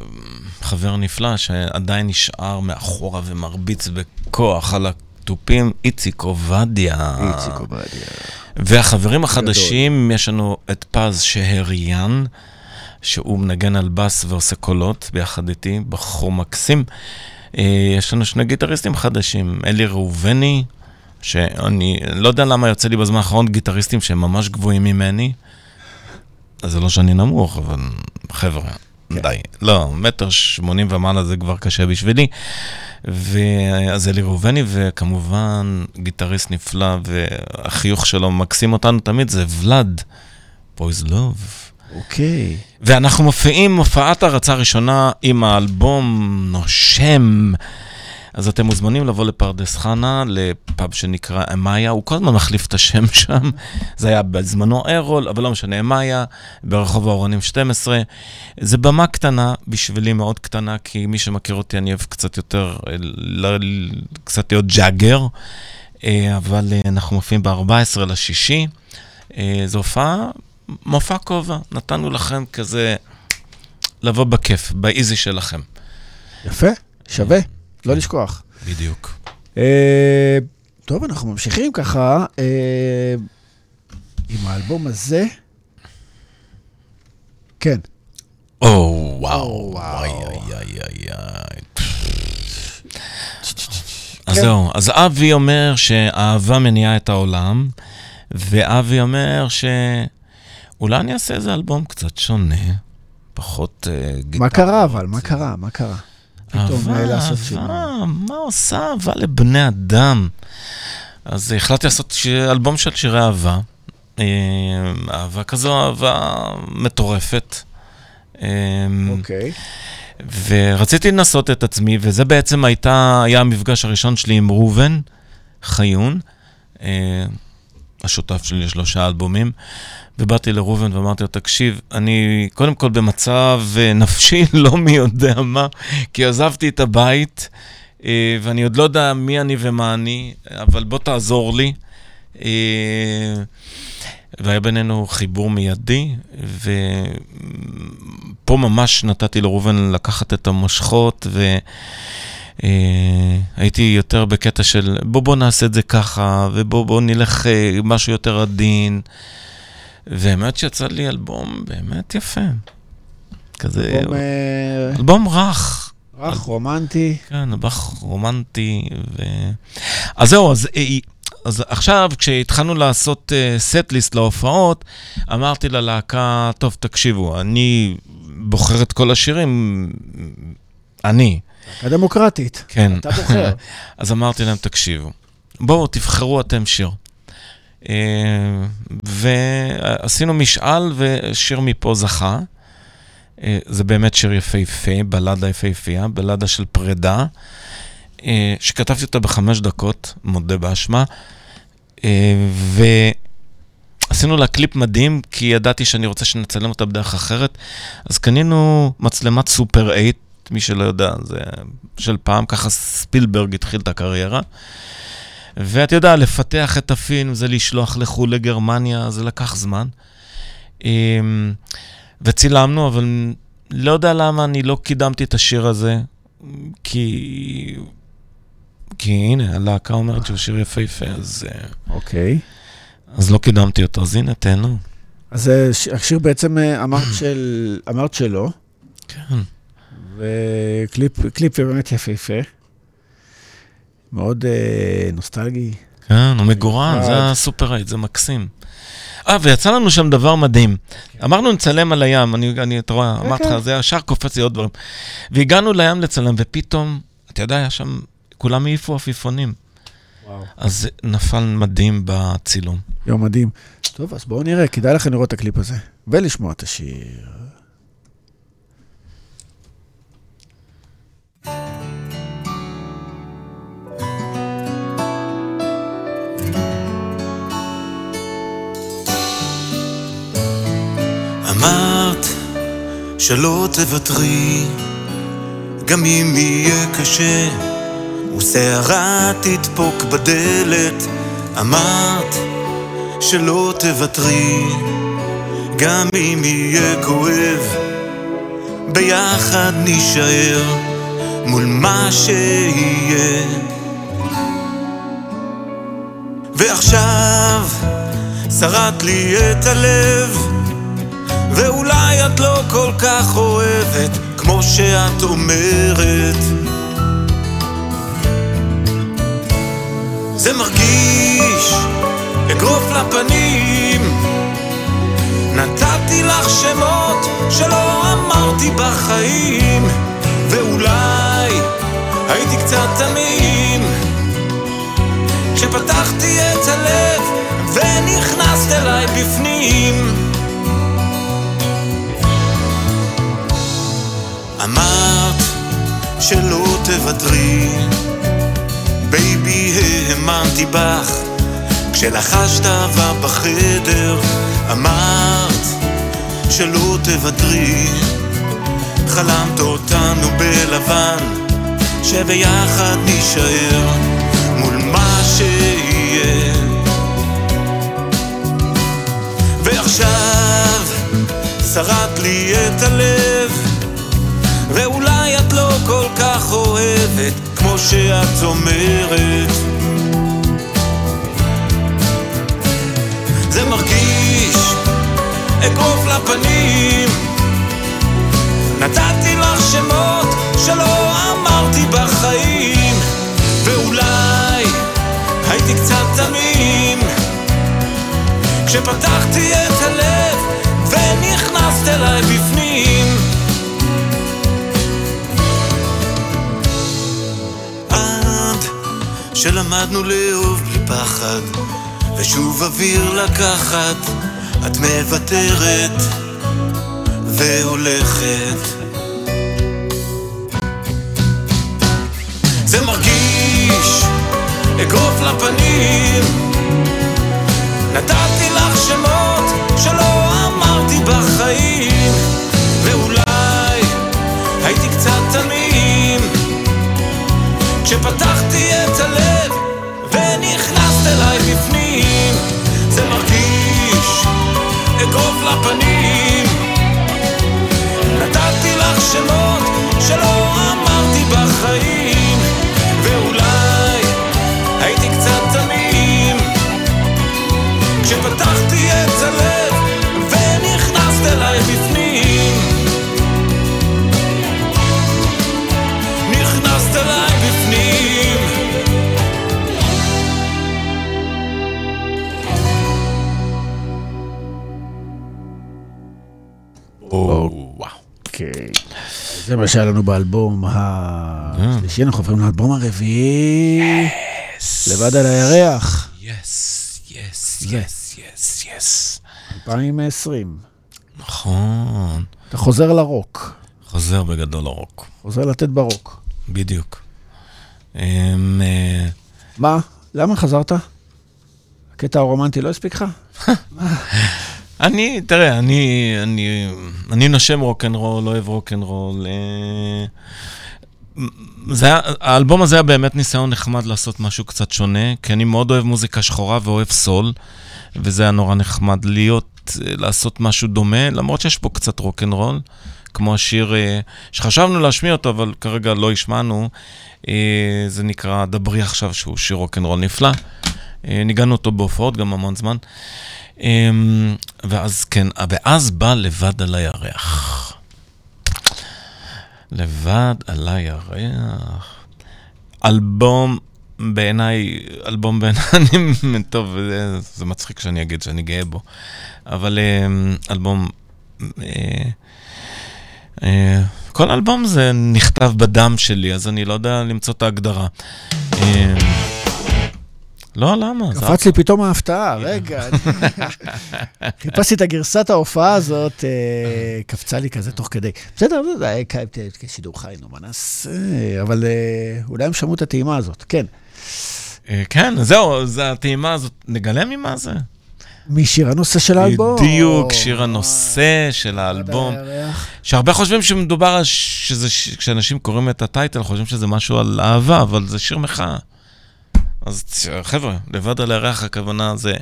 חבר נפלא שעדיין נשאר מאחורה ומרביץ בכוח על התופים, איציק עובדיה. איציק עובדיה. והחברים החדשים, יש לנו את פז שהריאן, שהוא מנגן על בס ועושה קולות ביחד איתי, בחור מקסים. אה, יש לנו שני גיטריסטים חדשים, אלי ראובני, שאני לא יודע למה יוצא לי בזמן האחרון גיטריסטים שהם ממש גבוהים ממני. אז זה לא שאני נמוך, אבל חבר'ה, כן. די. לא, מטר שמונים ומעלה זה כבר קשה בשבילי. ואז אלי ראובני, וכמובן גיטריסט נפלא, והחיוך שלו מקסים אותנו תמיד, זה ולאד, פויז לוב. אוקיי. ואנחנו מופיעים הופעת הרצה ראשונה עם האלבום נושם. אז אתם מוזמנים לבוא לפרדס חנה, לפאב שנקרא אמאיה, הוא כל הזמן מחליף את השם שם, זה היה בזמנו ארול, אבל לא משנה, אמאיה, ברחוב האורנים 12. זה במה קטנה, בשבילי מאוד קטנה, כי מי שמכיר אותי, אני אוהב קצת יותר, קצת להיות ג'אגר, אה, אבל אה, אנחנו מופיעים ב-14 לשישי. אה, זו הופעה, מופע כובע, נתנו לכם כזה לבוא בכיף, באיזי שלכם. יפה, שווה. לא לשכוח. בדיוק. אה, טוב, אנחנו ממשיכים ככה אה, עם האלבום הזה. כן. או, וואו, וואי, איי, איי, איי. אז כן. זהו, אז אבי אומר שאהבה מניעה את העולם, ואבי אומר שאולי אני אעשה איזה אלבום קצת שונה, פחות גיטרה. מה קרה אבל? מה קרה? מה קרה? פתאום לעשות שינוי. אהבה, מה עושה אהבה לבני אדם? אז החלטתי לעשות אלבום של שירי אהבה. אה, אהבה כזו, אהבה מטורפת. אה, אוקיי. ורציתי לנסות את עצמי, וזה בעצם הייתה, היה המפגש הראשון שלי עם ראובן חיון, אה, השותף שלי לשלושה אלבומים. ובאתי לראובן ואמרתי לו, תקשיב, אני קודם כל במצב אה, נפשי לא מי יודע מה, כי עזבתי את הבית, אה, ואני עוד לא יודע מי אני ומה אני, אבל בוא תעזור לי. אה, והיה בינינו חיבור מיידי, ופה ממש נתתי לראובן לקחת את המושכות, והייתי יותר בקטע של בוא בוא נעשה את זה ככה, ובוא בוא נלך משהו יותר עדין. והאמת שיצא לי אלבום באמת יפה. כזה... אלבום... אה, אלבום רך. רך, רומנטי. כן, רך, רומנטי. ו... אז זהו, אז... אה, אז עכשיו, כשהתחלנו לעשות סט uh, להופעות, אמרתי ללהקה, טוב, תקשיבו, אני בוחר את כל השירים, אני. הדמוקרטית. כן. אתה בוחר. אז אמרתי להם, תקשיבו, בואו, תבחרו אתם שיר. אה, ועשינו משאל, ושיר מפה זכה. אה, זה באמת שיר יפהפה, בלדה יפהפייה, בלדה של פרידה, אה, שכתבתי אותה בחמש דקות, מודה באשמה. ועשינו לה קליפ מדהים, כי ידעתי שאני רוצה שנצלם אותה בדרך אחרת. אז קנינו מצלמת סופר 8, מי שלא יודע, זה של פעם, ככה ספילברג התחיל את הקריירה. ואתה יודע, לפתח את הפילם זה לשלוח לחו"ל לגרמניה, זה לקח זמן. אמ, וצילמנו, אבל לא יודע למה אני לא קידמתי את השיר הזה, כי... כי הנה, הלהקה אומרת שהוא שיר יפהפה, אז... אה, אוקיי. אז לא קידמתי אותו, אז הנה, תהנו. אז אה, השיר בעצם אה, אמרת, של, אמרת שלא. כן. וקליפ באמת יפהפה. מאוד אה, נוסטלגי. כן, הוא מגורן, זה הסופר אייט, זה מקסים. אה, ויצא לנו שם דבר מדהים. אמרנו נצלם על הים, אני, אני אתה רואה, כן, אמרתי לך, כן. זה ישר קופץ לי עוד דברים. והגענו לים לצלם, ופתאום, אתה יודע, היה שם, כולם העיפו עפיפונים. אז זה נפל מדהים בצילום. יום מדהים. טוב, אז בואו נראה, כדאי לכם לראות את הקליפ הזה, ולשמוע את השיר. שלא תוותרי, גם אם יהיה קשה, וסערה תדפוק בדלת. אמרת שלא תוותרי, גם אם יהיה כואב, ביחד נישאר מול מה שיהיה. ועכשיו שרט לי את הלב ואולי את לא כל כך אוהבת כמו שאת אומרת. זה מרגיש אגרוף לפנים. נתת נתתי לך שמות שלא אמרתי בחיים ואולי הייתי קצת תמים. כשפתחתי את הלב ונכנסת אליי בפנים שלא תוותרי. Baby האמנתי בך. כשלחשת אהבה בחדר אמרת שלא תוותרי. חלמת אותנו בלבן שביחד נישאר מול מה שיהיה. ועכשיו שרט לי את הלב ואולי כל כך אוהבת כמו שאת אומרת. זה מרגיש אגרוף לפנים. נתתי לך שמות שלא אמרתי בחיים ואולי הייתי קצת תמים. כשפתחתי את הלב ונכנסת אליי בפנים שלמדנו לאהוב בלי פחד ושוב אוויר לקחת, את מוותרת והולכת. זה מרגיש אגרוף לפנים, נתתי לך שמות שלא אמרתי בחיים, ואולי הייתי קצת תמים, כשפתחתי לפנים נתתי לך שמות שלא אמרתי בחיים מה שהיה לנו באלבום השלישי, אנחנו עוברים לאלבום הרביעי. לבד על הירח, יס, יס, יס, יס, יס. 2020. נכון. אתה חוזר לרוק, חוזר בגדול לרוק. חוזר לתת ברוק. בדיוק. אמ, אה, מה? למה חזרת? הקטע הרומנטי לא הספיק לך? אני, תראה, אני, אני, אני נושם רוקנרול, אוהב רוקנרול. אה, זה היה, האלבום הזה היה באמת ניסיון נחמד לעשות משהו קצת שונה, כי אני מאוד אוהב מוזיקה שחורה ואוהב סול, וזה היה נורא נחמד להיות, אה, לעשות משהו דומה, למרות שיש פה קצת רוקנרול, כמו השיר אה, שחשבנו להשמיע אותו, אבל כרגע לא השמענו, זה נקרא דברי עכשיו, שהוא שיר רוקנרול נפלא. ניגענו אותו בהופעות גם המון זמן. אמ, ואז כן, ואז בא לבד על הירח. לבד על הירח. אלבום, בעיניי, אלבום בעיניי, טוב, זה, זה מצחיק שאני אגיד שאני גאה בו, אבל אמ, אלבום, אה, אה, כל אלבום זה נכתב בדם שלי, אז אני לא יודע למצוא את ההגדרה. לא, למה? קפץ לי פתאום ההפתעה, רגע. חיפשתי את הגרסת ההופעה הזאת, אה, קפצה לי כזה תוך כדי. בסדר, זה היה כשידור חי, נו, מה נעשה? אבל אה, אולי הם שמעו את הטעימה הזאת, כן. אה, כן, זהו, זה הטעימה הזאת. נגלה ממה זה? משיר הנושא של האלבום. בדיוק, שיר הנושא של האלבום. שהרבה חושבים שמדובר שזה, כשאנשים קוראים את הטייטל, חושבים שזה משהו על אהבה, אבל זה שיר מחאה. אז חבר'ה, לבד על הירח הכוונה זה,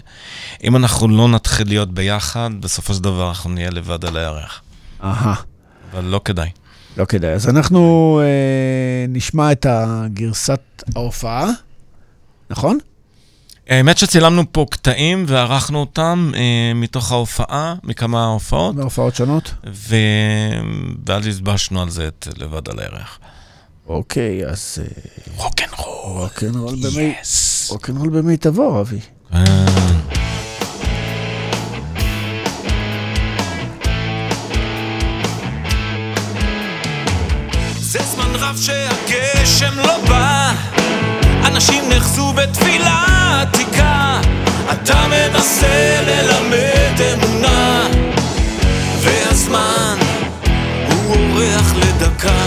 אם אנחנו לא נתחיל להיות ביחד, בסופו של דבר אנחנו נהיה לבד על הירח. אהה, אבל לא כדאי. לא כדאי. אז אנחנו אה, נשמע את הגרסת ההופעה, נכון? האמת שצילמנו פה קטעים וערכנו אותם אה, מתוך ההופעה, מכמה הופעות, מהופעות שונות. ו... ואז הסבשנו על זה את לבד על הירח. אוקיי, אז... אה, רוקנרול. רוקנרול במי... רוקנרול במיטבו, אבי. אה. זה זמן רב שהגשם לא בא, אנשים נחזו בתפילה עתיקה, אתה מנסה ללמד אמונה, והזמן הוא אורח לדקה.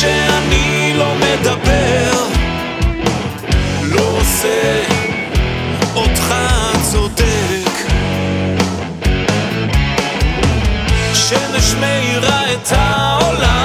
שאני לא מדבר לא עושה אותך צודק. שמש מאירה את העולם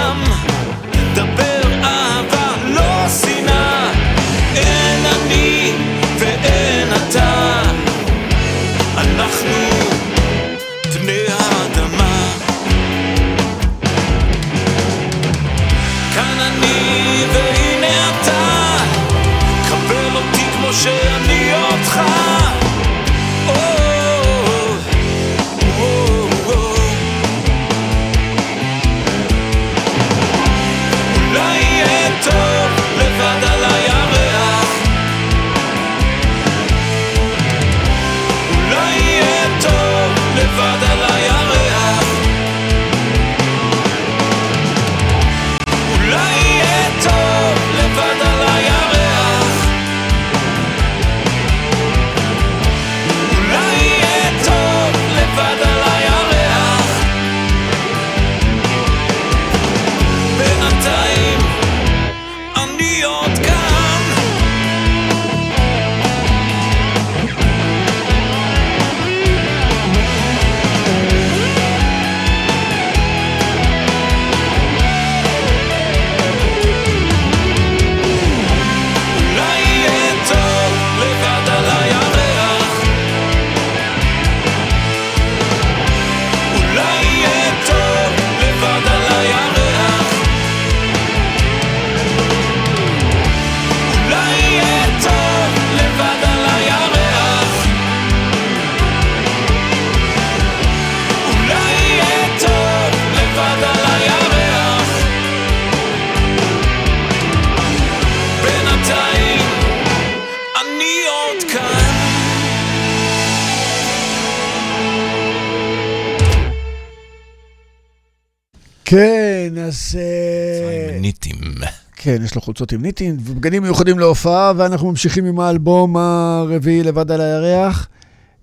יש לו חולצות עם ניטים ובגדים מיוחדים להופעה, ואנחנו ממשיכים עם האלבום הרביעי לבד על הירח.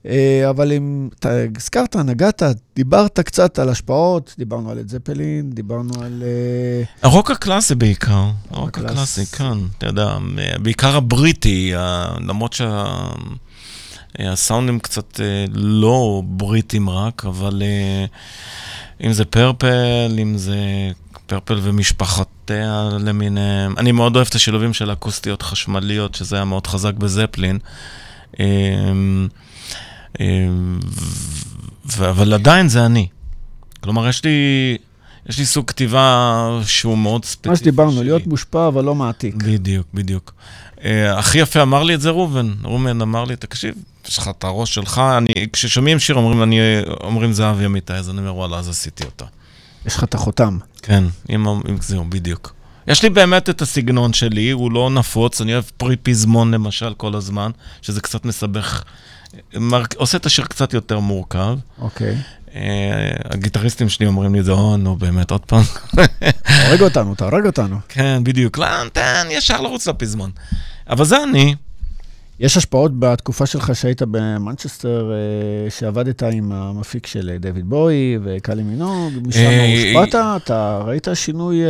אה, אבל אם אתה הזכרת, נגעת, דיברת קצת על השפעות, דיברנו על את זפלין, דיברנו על... אה, הרוק הקלאסי בעיקר, הרוק הקלאס. הקלאסי, כן, אתה יודע, בעיקר הבריטי, למרות שהסאונדים קצת אה, לא בריטים רק, אבל אם זה פרפל, אם זה פרפל ומשפחותיה למיניהם, אני מאוד אוהב את השילובים של אקוסטיות חשמליות, שזה היה מאוד חזק בזפלין. אה, ו- אבל עדיין זה אני. כלומר, יש לי, יש לי סוג כתיבה שהוא מאוד ספציפי. מה שדיברנו, שלי. להיות מושפע אבל לא מעתיק. בדיוק, בדיוק. Uh, הכי יפה אמר לי את זה ראובן. ראובן אמר לי, תקשיב, יש לך את הראש שלך, אני, כששומעים שיר אומרים, אני, אומרים זהב ימיתי, אז אני אומר, וואלה, אז עשיתי אותה. יש לך את החותם. כן, עם, ה- עם זהו, בדיוק. יש לי באמת את הסגנון שלי, הוא לא נפוץ, אני אוהב פרי פזמון למשל כל הזמן, שזה קצת מסבך, מר... עושה את השיר קצת יותר מורכב. אוקיי. Uh, הגיטריסטים שלי אומרים לי את זה, או, נו, באמת, עוד פעם. תהרג אותנו, תהרג אותנו. כן, בדיוק. לא, תן, ישר לרוץ לפזמון. אבל זה אני. יש השפעות בתקופה שלך שהיית במנצ'סטר, אה, שעבדת עם המפיק של אה, דויד בוי וקאלי מינוג, משם הושפעת? אתה ראית שינוי...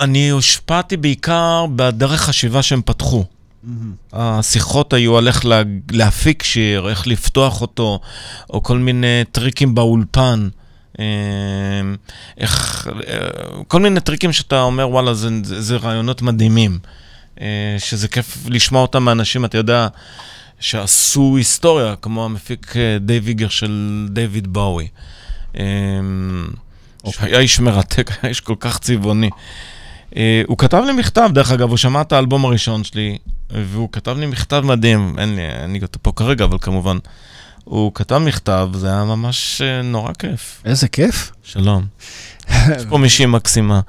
אני הושפעתי בעיקר בדרך חשיבה שהם פתחו. Mm-hmm. השיחות היו על איך לה, להפיק שיר, איך לפתוח אותו, או כל מיני טריקים באולפן. איך, כל מיני טריקים שאתה אומר, וואלה, זה, זה רעיונות מדהימים. אה, שזה כיף לשמוע אותם מאנשים, אתה יודע, שעשו היסטוריה, כמו המפיק אה, דייוויגר של דיוויד באוי. אה, אוקיי. היה איש מרתק, היה איש כל כך צבעוני. הוא כתב לי מכתב, דרך אגב, הוא שמע את האלבום הראשון שלי, והוא כתב לי מכתב מדהים, אין לי, לי אותו פה כרגע, אבל כמובן, הוא כתב מכתב, זה היה ממש נורא כיף. איזה כיף. שלום. יש פה מישהי מקסימה.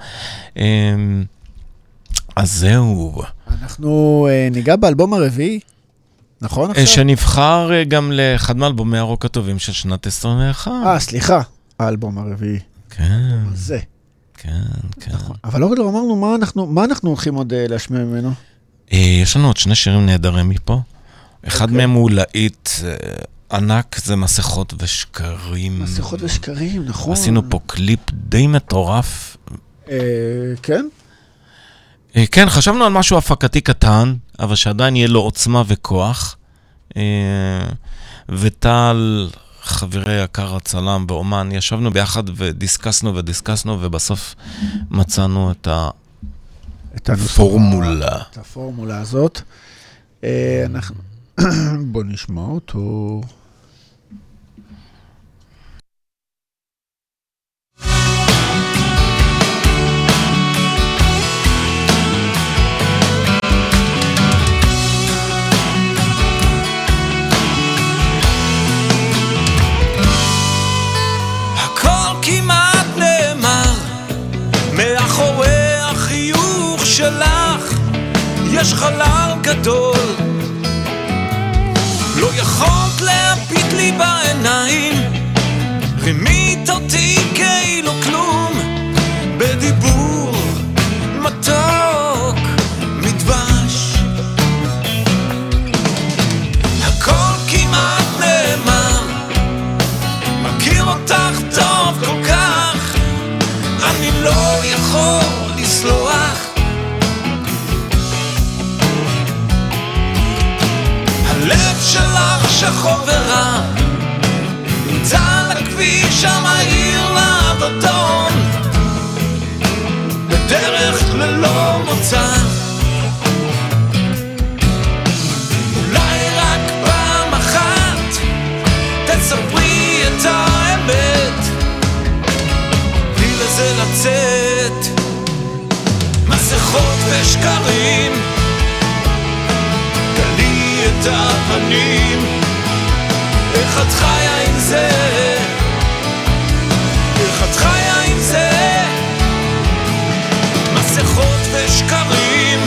אז זהו. אנחנו uh, ניגע באלבום הרביעי, נכון עכשיו? שנבחר uh, גם לאחד מאלבומי הרוק הטובים של שנת 21. אה, סליחה, האלבום הרביעי. כן. זה. כן, כן. נכון. אבל לא, לא אמרנו מה אנחנו, מה אנחנו הולכים עוד uh, להשמיע ממנו. Uh, יש לנו עוד שני שירים נהדרים מפה. אחד okay. אוקיי. מהם הוא להיט uh, ענק, זה מסכות ושקרים. מסכות ושקרים, נכון. עשינו פה קליפ די מטורף. כן? אה, כן, חשבנו על משהו הפקתי קטן, אבל שעדיין יהיה לו עוצמה וכוח. אה, וטל, חברי יקר הצלם באומן, ישבנו ביחד ודיסקסנו ודיסקסנו, ובסוף מצאנו את הפורמולה. את הפורמולה הזאת. אה, בוא נשמע אותו. יש חלל גדול. לא יכולת להביט לי בעיניים. רימית אותי כאילו כלום שלך שחור ורע נמצא על הכביש המהיר לאבדון בדרך ללא מוצא. אולי רק פעם אחת תספרי את האמת. תני לזה לצאת. מסכות ושקרים את הפנים איך את חיה עם זה? איך את חיה עם זה? מסכות ושקרים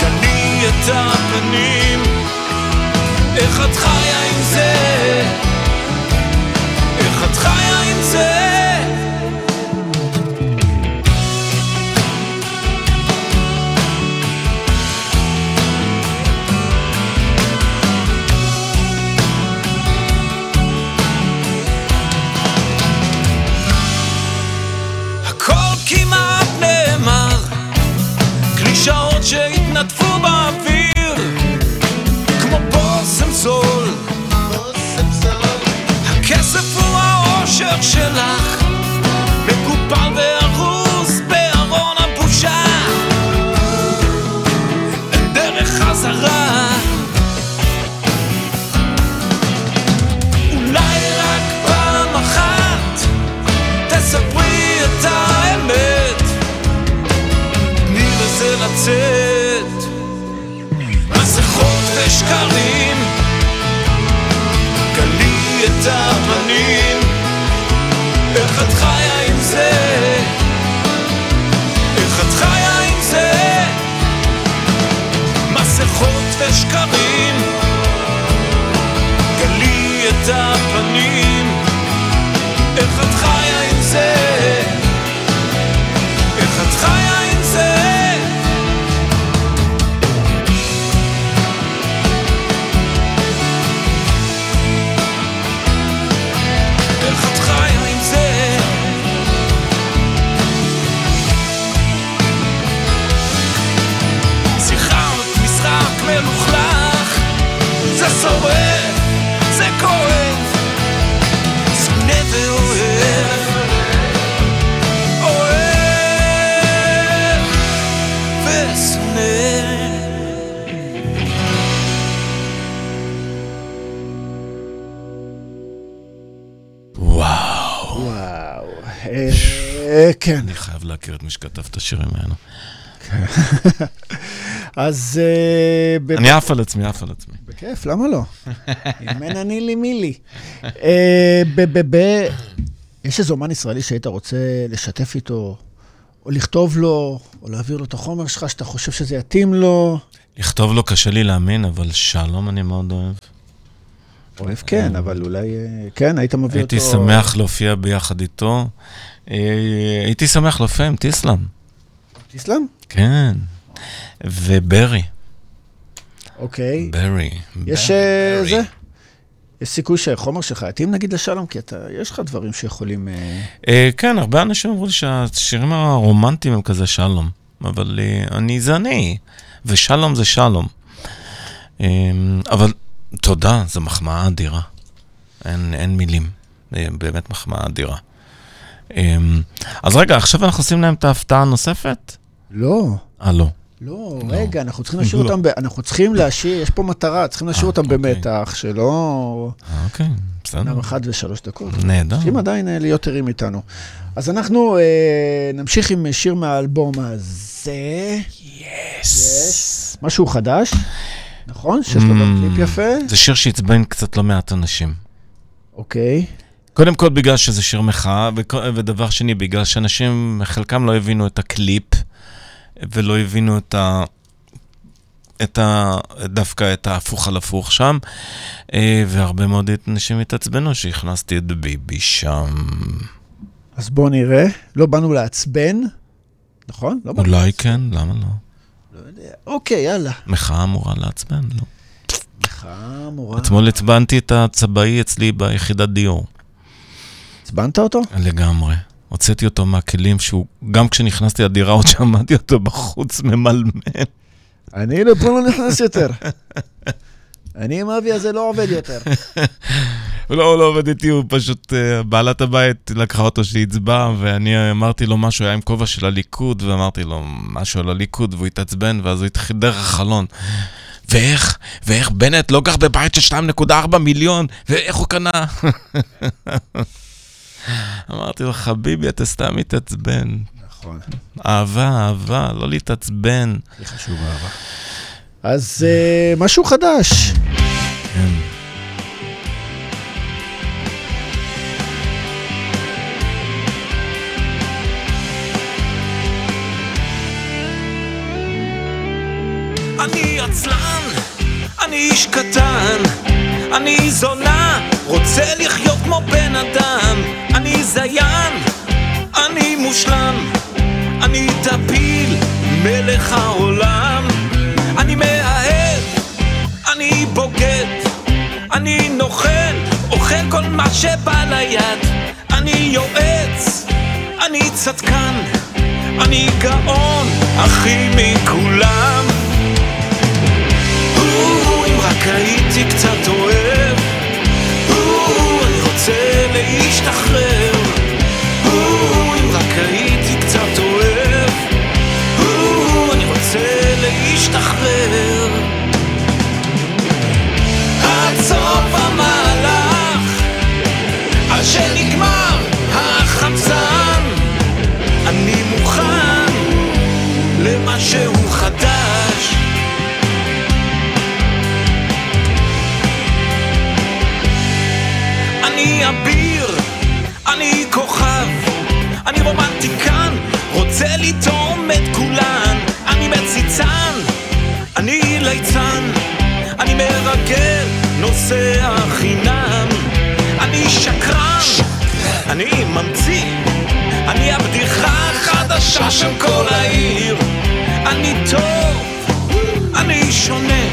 גלי את הפנים איך את חיה עם זה? איך את חיה שלך. מקופל וארוז בארון הבושה. אין דרך חזרה. אולי רק פעם אחת תספרי את האמת. תני לזה לצאת. שקרים גלי את הפנים גלי את הפנים? איך את חיה עם זה? חייב להכיר את מי שכתב את השירים האלו. אז... אני עף על עצמי, עף על עצמי. בכיף, למה לא? אם אין אני לי מי לי. יש איזה אומן ישראלי שהיית רוצה לשתף איתו, או לכתוב לו, או להעביר לו את החומר שלך, שאתה חושב שזה יתאים לו? לכתוב לו קשה לי להאמין, אבל שלום אני מאוד אוהב. אוהב כן, אבל אולי, כן, היית מביא אותו... הייתי שמח להופיע ביחד איתו. הייתי שמח להופיע עם טיסלאם. טיסלאם? כן. וברי. אוקיי. ברי. יש זה? יש סיכוי שהחומר שלך יתאים נגיד לשלום, כי אתה, יש לך דברים שיכולים... כן, הרבה אנשים אמרו לי שהשירים הרומנטיים הם כזה שלום, אבל אני זה אני, ושלום זה שלום. אבל תודה, זו מחמאה אדירה. אין, אין מילים, באמת מחמאה אדירה. אז רגע, עכשיו אנחנו עושים להם את ההפתעה הנוספת? לא. אה, לא. לא, רגע, אנחנו צריכים להשאיר אותם, אנחנו צריכים להשאיר, יש פה מטרה, צריכים להשאיר אותם במתח, שלא... אוקיי, בסדר. גם אחת ושלוש דקות. נהדר. צריכים עדיין להיות ערים איתנו. אז אנחנו נמשיך עם שיר מהאלבום הזה. Yes. משהו חדש, נכון? שיש לו גם קליפ יפה. זה שיר שעצבן קצת לא מעט אנשים. אוקיי. קודם כל בגלל שזה שיר מחאה, ודבר שני, בגלל שאנשים, חלקם לא הבינו את הקליפ. ולא הבינו את ה... את ה... דווקא את ההפוך על הפוך שם, והרבה מאוד אנשים התעצבנו שהכנסתי את ביבי שם. אז בואו נראה. לא באנו לעצבן, נכון? לא אולי כן, למה לא? לא יודע. אוקיי, יאללה. מחאה אמורה לעצבן, לא. מחאה אמורה... אתמול עצבנתי את הצבעי אצלי ביחידת דיור. עצבנת אותו? לגמרי. הוצאתי אותו מהכלים שהוא, גם כשנכנסתי לדירה עוד שמעתי אותו בחוץ ממלמל. אני לפה לא נכנס יותר. אני עם אבי הזה לא עובד יותר. לא, הוא לא עובד איתי, הוא פשוט, בעלת הבית לקחה אותו שיצבע, ואני אמרתי לו משהו, היה עם כובע של הליכוד, ואמרתי לו משהו על הליכוד, והוא התעצבן, ואז הוא התחיל דרך החלון. ואיך, ואיך בנט לא גר בבית של 2.4 מיליון, ואיך הוא קנה? אמרתי לו, חביבי, אתה סתם מתעצבן. נכון. אהבה, אהבה, לא להתעצבן. זה חשוב, אהבה. אז משהו חדש. כן. אני עצלן, אני איש קטן, אני זונה, רוצה לחיות כמו בן אדם, אני זיין, אני מושלם, אני טפיל, מלך העולם, אני מאהב, אני בוגד, אני נוכל, אוכל כל מה שבא ליד, אני יועץ, אני צדקן, אני גאון, הכי מכולם. אם רק הייתי קצת אוהב, להשתחרר. אם רק הייתי אני ממציא, אני הבדיחה החדשה של כל העיר, אני טוב, אני שונה,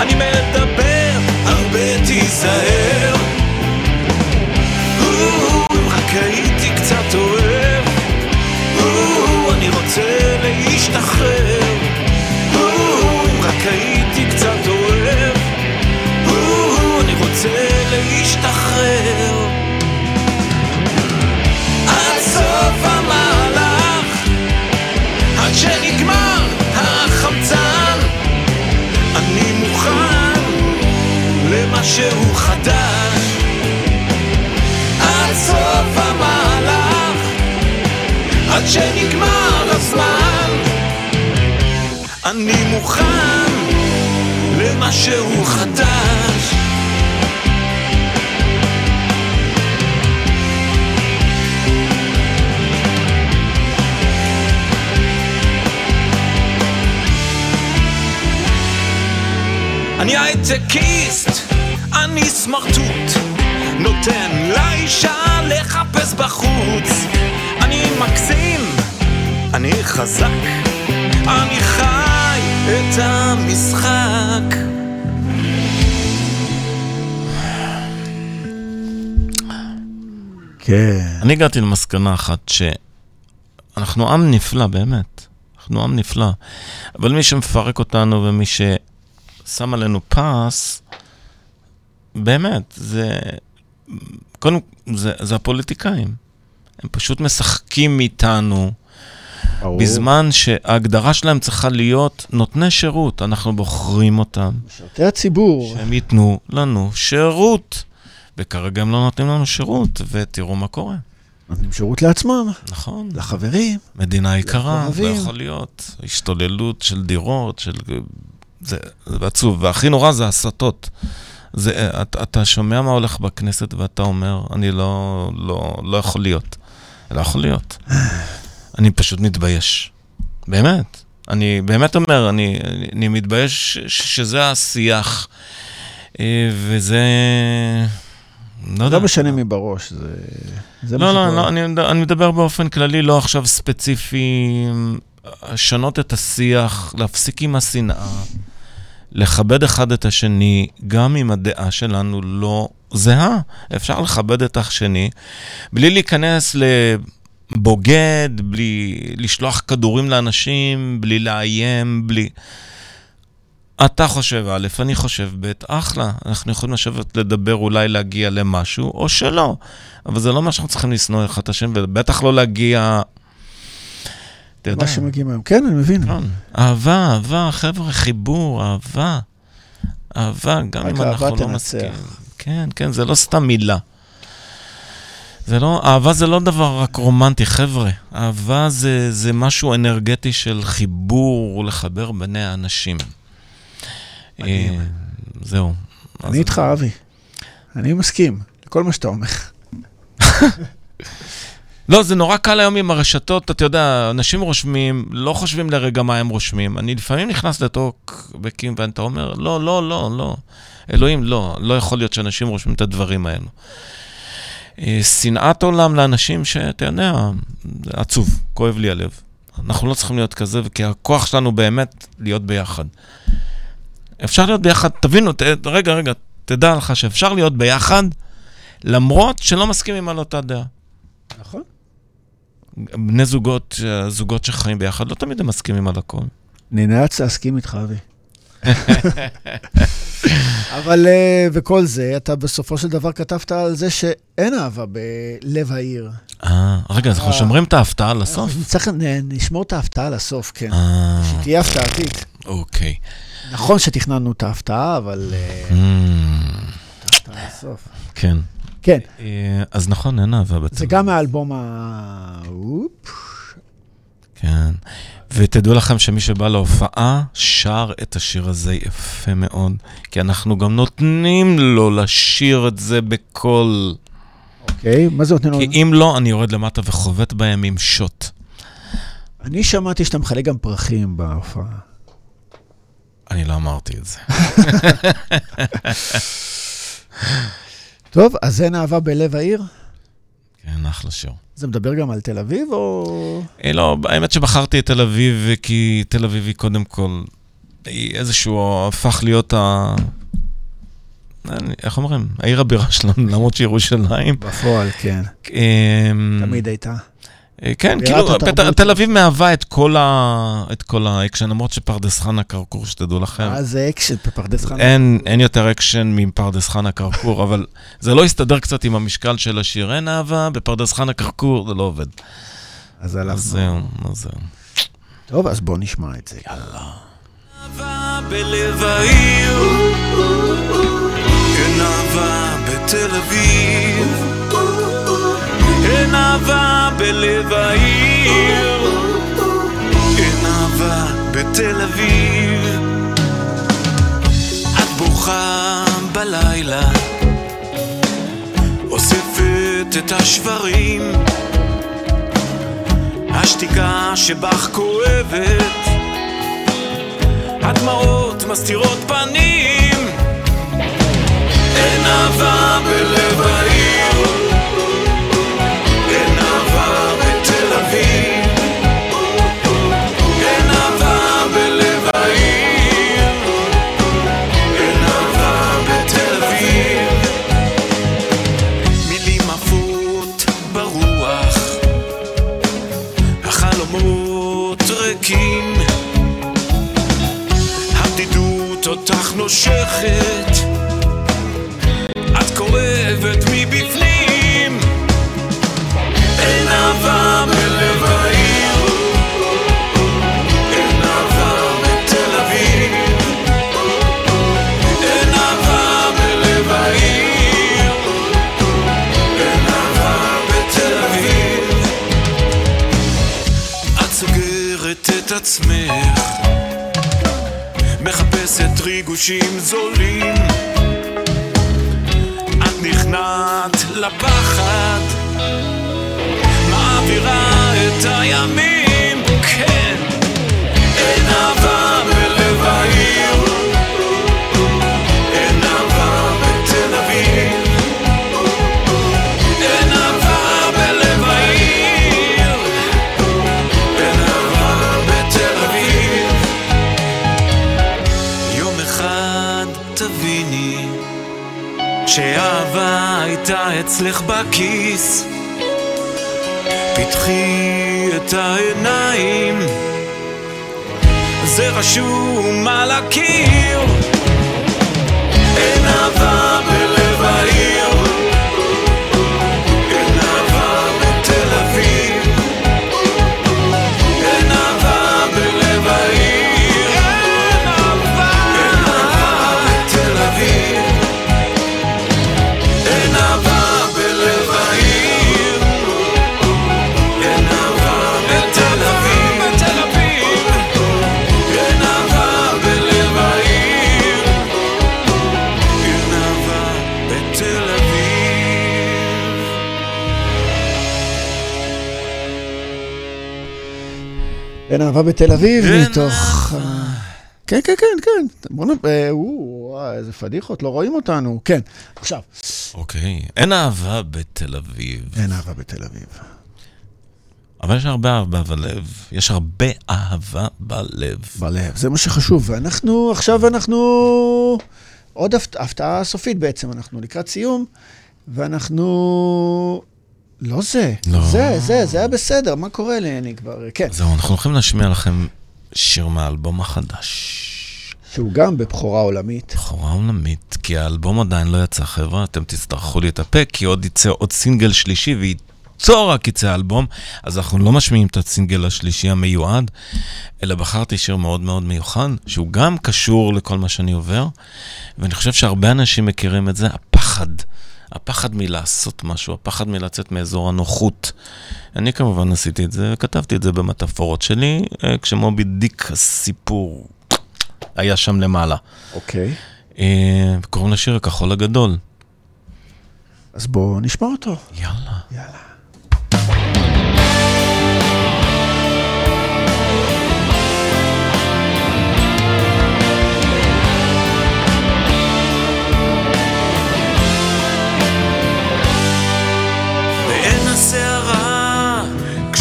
אני מדבר, הרבה תיזהר. למשהו חדש. עד סוף המהלך עד שנגמר הזמן. אני מוכן למשהו חדש. אני הייטקיסט, אני סמרטוט, נותן לאישה לחפש בחוץ. אני מקסים, אני חזק, אני חי את המשחק. כן. אני הגעתי למסקנה אחת, שאנחנו עם נפלא, באמת. אנחנו עם נפלא. אבל מי שמפרק אותנו ומי ששם עלינו פס, באמת, זה... קודם, זה, זה הפוליטיקאים. הם פשוט משחקים איתנו, ברור. בזמן שההגדרה שלהם צריכה להיות נותני שירות. אנחנו בוחרים אותם, משרתי הציבור. שהם ייתנו לנו שירות. וכרגע הם לא נותנים לנו שירות, ותראו מה קורה. נותנים שירות לעצמם, נכון. לחברים. מדינה יקרה, לא לקרובים. יכול להיות. השתוללות של דירות, של... זה, זה עצוב. והכי נורא זה הסתות. זה, אתה, אתה שומע מה הולך בכנסת ואתה אומר, אני לא, לא, לא יכול להיות. לא יכול להיות. אני פשוט מתבייש. באמת. אני באמת אומר, אני, אני מתבייש ש- שזה השיח, אה, וזה... לא. לא משנה מי בראש, זה... זה לא, לא. לא, אני, אני מדבר באופן כללי, לא עכשיו ספציפי, לשנות את השיח, להפסיק עם השנאה, לכבד אחד את השני, גם אם הדעה שלנו לא זהה. אפשר לכבד את השני, בלי להיכנס לבוגד, בלי לשלוח כדורים לאנשים, בלי לאיים, בלי... אתה חושב א', אני חושב ב', אחלה. אנחנו יכולים לשבת לדבר, אולי להגיע למשהו, או שלא. אבל זה לא מה שאנחנו צריכים לשנוא אחד את השני, ובטח לא להגיע... יודע. מה שמגיעים היום. כן, אני מבין. נכון. אהבה, אהבה, חבר'ה, חיבור, אהבה. אהבה, גם אם אנחנו לא. מסכימים. כן, כן, זה לא סתם מילה. זה לא, אהבה זה לא דבר רק רומנטי, חבר'ה. אהבה זה, זה משהו אנרגטי של חיבור, לחבר ביני האנשים. מדהים. אה, זהו. אני איתך, אבי. אני מסכים לכל מה שאתה אומר. לא, זה נורא קל היום עם הרשתות, אתה יודע, אנשים רושמים, לא חושבים לרגע מה הם רושמים. אני לפעמים נכנס לטוקבקים ואתה אומר, לא, לא, לא, לא. אלוהים, לא, לא יכול להיות שאנשים רושמים את הדברים האלו. אה, שנאת עולם לאנשים שאתה יודע, עצוב, כואב לי הלב. אנחנו לא צריכים להיות כזה, כי הכוח שלנו באמת להיות ביחד. אפשר להיות ביחד, תבינו, ת, רגע, רגע, תדע לך שאפשר להיות ביחד, למרות שלא מסכימים על אותה דעה. נכון. בני זוגות, זוגות שחיים ביחד, לא תמיד הם מסכימים על הכל. אני נאלץ להסכים איתך, אבי. אבל, אה, וכל זה, אתה בסופו של דבר כתבת על זה שאין אהבה בלב העיר. אה, רגע, אז אנחנו אה. שומרים את ההפתעה לסוף? נ- נשמור את ההפתעה לסוף, כן. אה, שתהיה הפתעתית. אוקיי. נכון שתכננו את ההפתעה, אבל אה, Mm, לסוף. כן. כן, אה, אז נכון, אין אהבה בתל זה גם מהאלבום ה... כן. ותדעו לכם שמי שבא להופעה שר את השיר הזה יפה מאוד, כי אנחנו גם נותנים לו לשיר את זה בקול. אוקיי, מה זה נותן לו? כי אם לא, אני יורד למטה וחובט בהם עם שוט. אני שמעתי שאתה מחלק גם פרחים בהופעה. אני לא אמרתי את זה. טוב, אז אין אהבה בלב העיר? כן, אחלה שיר. זה מדבר גם על תל אביב, או... אה, לא, האמת שבחרתי את תל אביב, כי תל אביב היא קודם כל, היא איזשהו הפך להיות ה... אני- איך אומרים? העיר הבירה שלנו, למרות שירושלים. בפועל, כן. אמ, תמיד הייתה. אה, כן, כאילו. פת- תל אביב מהווה את כל ה- את כל האקשן, למרות שפרדס חנה כרכור, שתדעו לכם. מה זה אקשן בפרדס חנה? אין, אין יותר אקשן מפרדס חנה כרכור, אבל זה לא הסתדר קצת עם המשקל של השיר. אין אהבה, בפרדס חנה כרכור, זה לא עובד. אז אז הלכנו. זהו, אז זהו. טוב, אז בוא נשמע את זה. אהבה בלב העיר, אין אהבה בתל אביב, אין אהבה בלב העיר, אין אהבה בתל אביב. את בוכה בלילה, אוספת את השברים, השתיקה שבך כואבת, הדמעות מסתירות פנים, אין אהבה בלב העיר. אהבה בתל אביב, מתוך... כן, כן, כן, כן. בוא נ... וואו, איזה פדיחות, לא רואים אותנו. כן, עכשיו. אוקיי, אין אהבה בתל אביב. אין אהבה בתל אביב. אבל יש הרבה אהבה בלב. יש הרבה אהבה בלב. בלב, זה מה שחשוב. ואנחנו, עכשיו אנחנו... עוד הפתעה סופית בעצם, אנחנו לקראת סיום, ואנחנו לא זה, לא. זה, זה, זה היה בסדר, מה קורה לי? אני כבר, כן. זהו, אנחנו הולכים להשמיע לכם שיר מהאלבום החדש. שהוא גם בבכורה עולמית. בכורה עולמית, כי האלבום עדיין לא יצא, חבר'ה, אתם תצטרכו להתאפק, כי עוד יצא עוד סינגל שלישי, וייצור רק יצא אלבום, אז אנחנו לא משמיעים את הסינגל השלישי המיועד, אלא בחרתי שיר מאוד מאוד מיוחד, שהוא גם קשור לכל מה שאני עובר, ואני חושב שהרבה אנשים מכירים את זה, הפחד. הפחד מלעשות משהו, הפחד מלצאת מאזור הנוחות. אני כמובן עשיתי את זה, וכתבתי את זה במטאפורות שלי, אה, כשמובי דיק הסיפור היה שם למעלה. אוקיי. אה, קוראים לשיר הכחול הגדול. אז בואו נשמע אותו. יאללה. יאללה.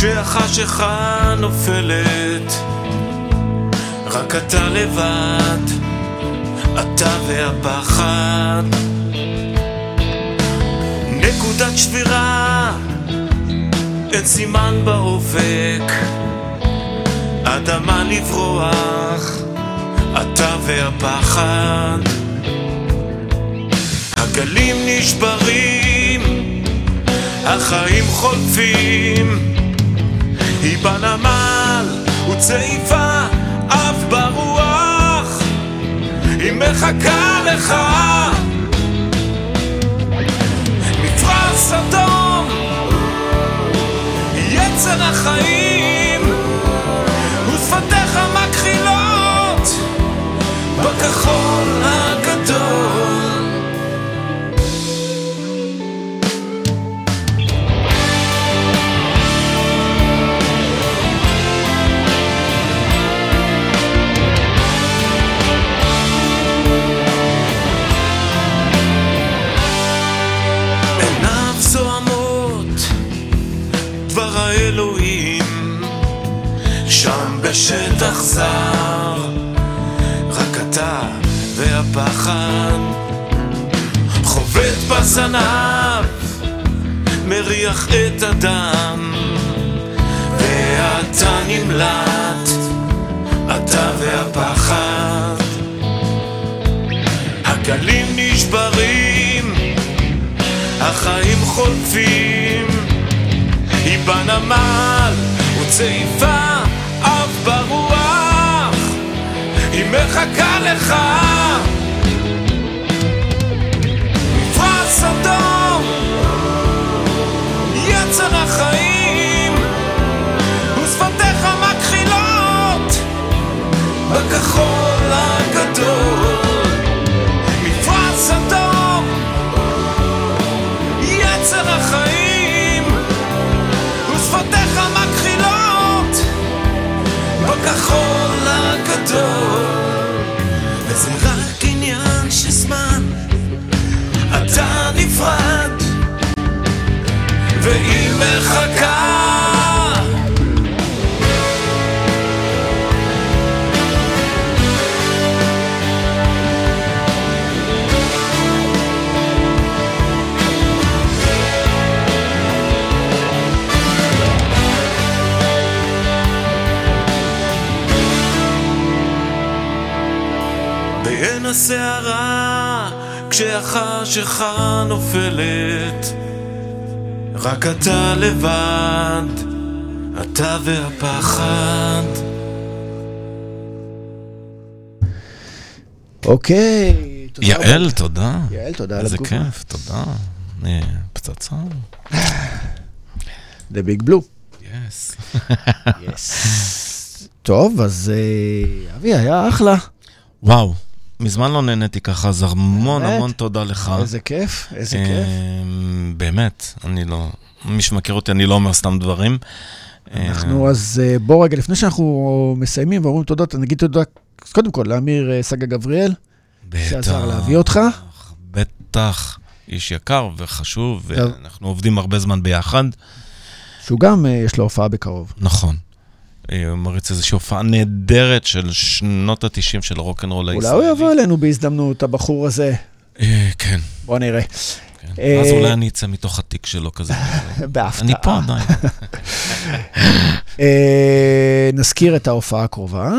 כשהחשיכה נופלת, רק אתה לבד, אתה והפחד. נקודת שבירה, אין סימן באופק, אדמה לברוח, אתה והפחד. הגלים נשברים, החיים חולפים. היא בנמל וצעיפה אף ברוח היא מחכה לך מפרש אדום יצר החיים, ושפתיך מכחילות בכחול הגדול. שם בשטח זר. רק אתה והפחד. חובט בזנב מריח את הדם. ואתה נמלט אתה והפחד. הגלים נשברים החיים חולפים, היא בנמל וצעיפה ברוח, היא מחכה לך. מפרש אדום, יצר החיים, ושפתיך מכחילות בכחול הגדול. בכחול הגדול. וזה רק עניין של זמן. אתה נפרד. והיא מחכה הסערה כשהחשיכה נופלת רק אתה לבד, אתה והפחד אוקיי. תודה רבה. יעל, תודה. יעל, תודה על איזה התגובה. כיף, תודה. אה, פצצה. The Big Blue. יס. טוב, אז אה, אבי, היה אחלה. וואו, מזמן לא נהניתי ככה, אז המון? המון תודה לך. איזה כיף, איזה כיף. אה, באמת, אני לא... מי שמכיר אותי, אני לא אומר סתם דברים. אנחנו אז, אה, בוא רגע, לפני שאנחנו מסיימים ואומרים תודות, נגיד תודה, קודם כל, לאמיר אה, סגה גבריאל. שעזר להביא אותך. בטח, איש יקר וחשוב. ואנחנו עובדים הרבה זמן ביחד. שהוא גם, אה, יש לו הופעה בקרוב. נכון. אה, מריץ איזושהי הופעה נהדרת של שנות ה-90 של הרוקנרול אולי הישראלי. הוא יבוא אלינו בהזדמנות, הבחור הזה. אה, כן, בוא נראה. כן. אה, אז אולי אני אצא מתוך התיק שלו כזה. בהפתעה. אני פה עדיין. אה, נזכיר את ההופעה הקרובה.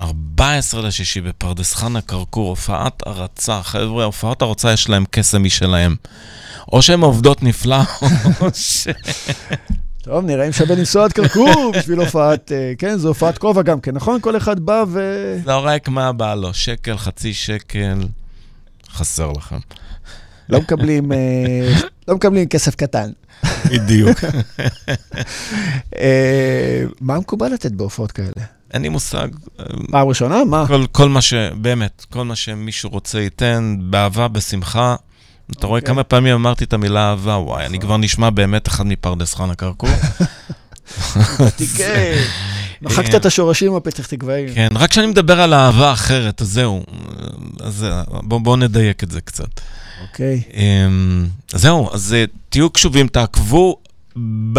14 לשישי בפרדס חנה כרכור, הופעת הרצה. חבר'ה, הופעות הרצה יש להם קסם משלהם. או שהן עובדות נפלא, או ש... טוב, נראה אם שווה לנסוע עד כרכור בשביל הופעת, אה, כן, זו הופעת כובע גם כן, נכון? כל אחד בא ו... זורק מה בא לו, שקל, חצי שקל, חסר לכם. לא מקבלים, אה, לא מקבלים כסף קטן. בדיוק. אה, מה מקובל לתת בהופעות כאלה? אין לי מושג. פעם ראשונה? מה? כל, כל מה ש... באמת, כל מה שמישהו רוצה ייתן, באהבה, בשמחה. אתה רואה אוקיי. כמה פעמים אמרתי את המילה אהבה, וואי, אני כבר נשמע באמת אחד מפרדס חנה כרכור. מחקת את השורשים הפתח תקוואיים. כן, רק כשאני מדבר על אהבה אחרת, אז זהו. אז בואו בוא נדייק את זה קצת. אוקיי. אמ, זהו, אז אה, תהיו קשובים, תעקבו ב...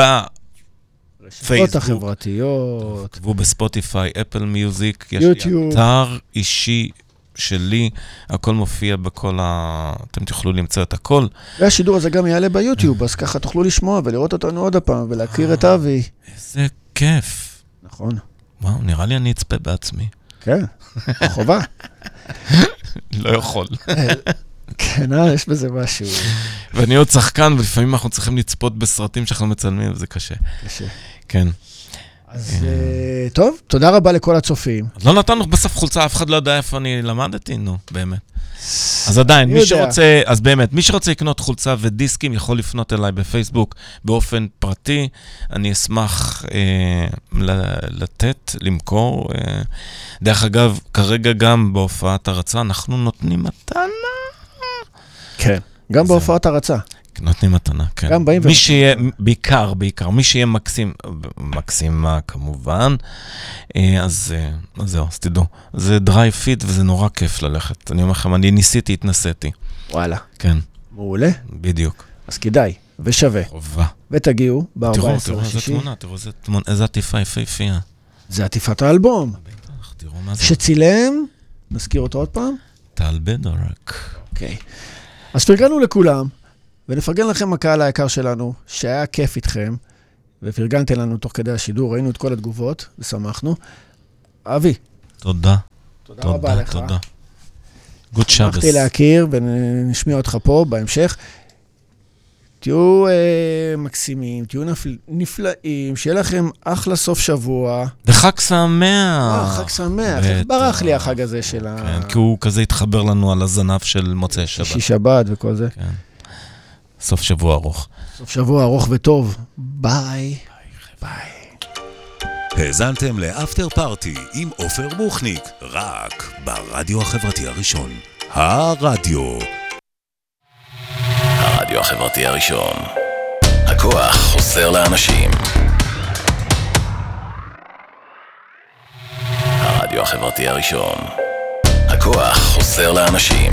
רשתות. החברתיות. תעקבו בספוטיפיי, אפל מיוזיק, יש לי. אתר אישי שלי, הכל מופיע בכל ה... אתם תוכלו למצוא את הכל. והשידור הזה גם יעלה ביוטיוב, אז ככה תוכלו לשמוע ולראות אותנו עוד הפעם ולהכיר את אבי. איזה כיף. נכון. וואו, נראה לי אני אצפה בעצמי. כן, חובה. לא יכול. כן, אה, יש בזה משהו ואני עוד שחקן, ולפעמים אנחנו צריכים לצפות בסרטים שאנחנו מצלמים, וזה קשה. קשה. כן. אז אה, טוב, תודה רבה לכל הצופים. לא נתנו בסוף חולצה, אף אחד לא יודע איפה אני למדתי, נו, באמת. אז עדיין, מי שרוצה, אז באמת, מי שרוצה לקנות חולצה ודיסקים יכול לפנות אליי בפייסבוק באופן פרטי. אני אשמח אה, לתת, למכור. אה. דרך אגב, כרגע גם בהופעת הרצה אנחנו נותנים מתנה. כן, גם. בהופעת הרצה. נותנים מתנה, כן. גם באים ו... מי שיהיה, בעיקר, בעיקר, מי שיהיה מקסים, מקסימה כמובן, אה, אז, אה, אז זהו, אז תדעו. זה Drive Fit וזה נורא כיף ללכת. אני אומר לכם, אני ניסיתי, התנסיתי. וואלה. כן. מעולה. בדיוק. אז כדאי, ושווה. חובה. ותגיעו ב-14 תראו, תראו איזה תמונה, תראו איזה תמונה, איזה עטיפה יפהפייה. זה עטיפת האלבום. בטח, תראו מה זה. שצילם, נזכיר אותו עוד פעם? טל בדורק. אוקיי. אז פרגנו לכולם. ונפרגן לכם, הקהל היקר שלנו, שהיה כיף איתכם, ופרגנתם לנו תוך כדי השידור, ראינו את כל התגובות, ושמחנו. אבי. תודה. תודה, תודה רבה לך. תודה. גוד שבס. שמחתי להכיר, ונשמיע אותך פה בהמשך. תהיו אה, מקסימים, תהיו נפל... נפלאים, שיהיה לכם אחלה סוף שבוע. וחג שמח. אה, חג שמח. איך ברח לי החג הזה של ה... כן, כי הוא כזה התחבר לנו על הזנב של מוצאי שבת. שישי שבת וכל זה. כן. סוף שבוע ארוך. סוף שבוע ארוך וטוב. ביי. ביי. האזנתם לאפטר פארטי עם עופר בוכניק, רק ברדיו החברתי הראשון. הרדיו. הרדיו החברתי הראשון. הכוח חוזר לאנשים. הרדיו החברתי הראשון. הכוח חוזר לאנשים.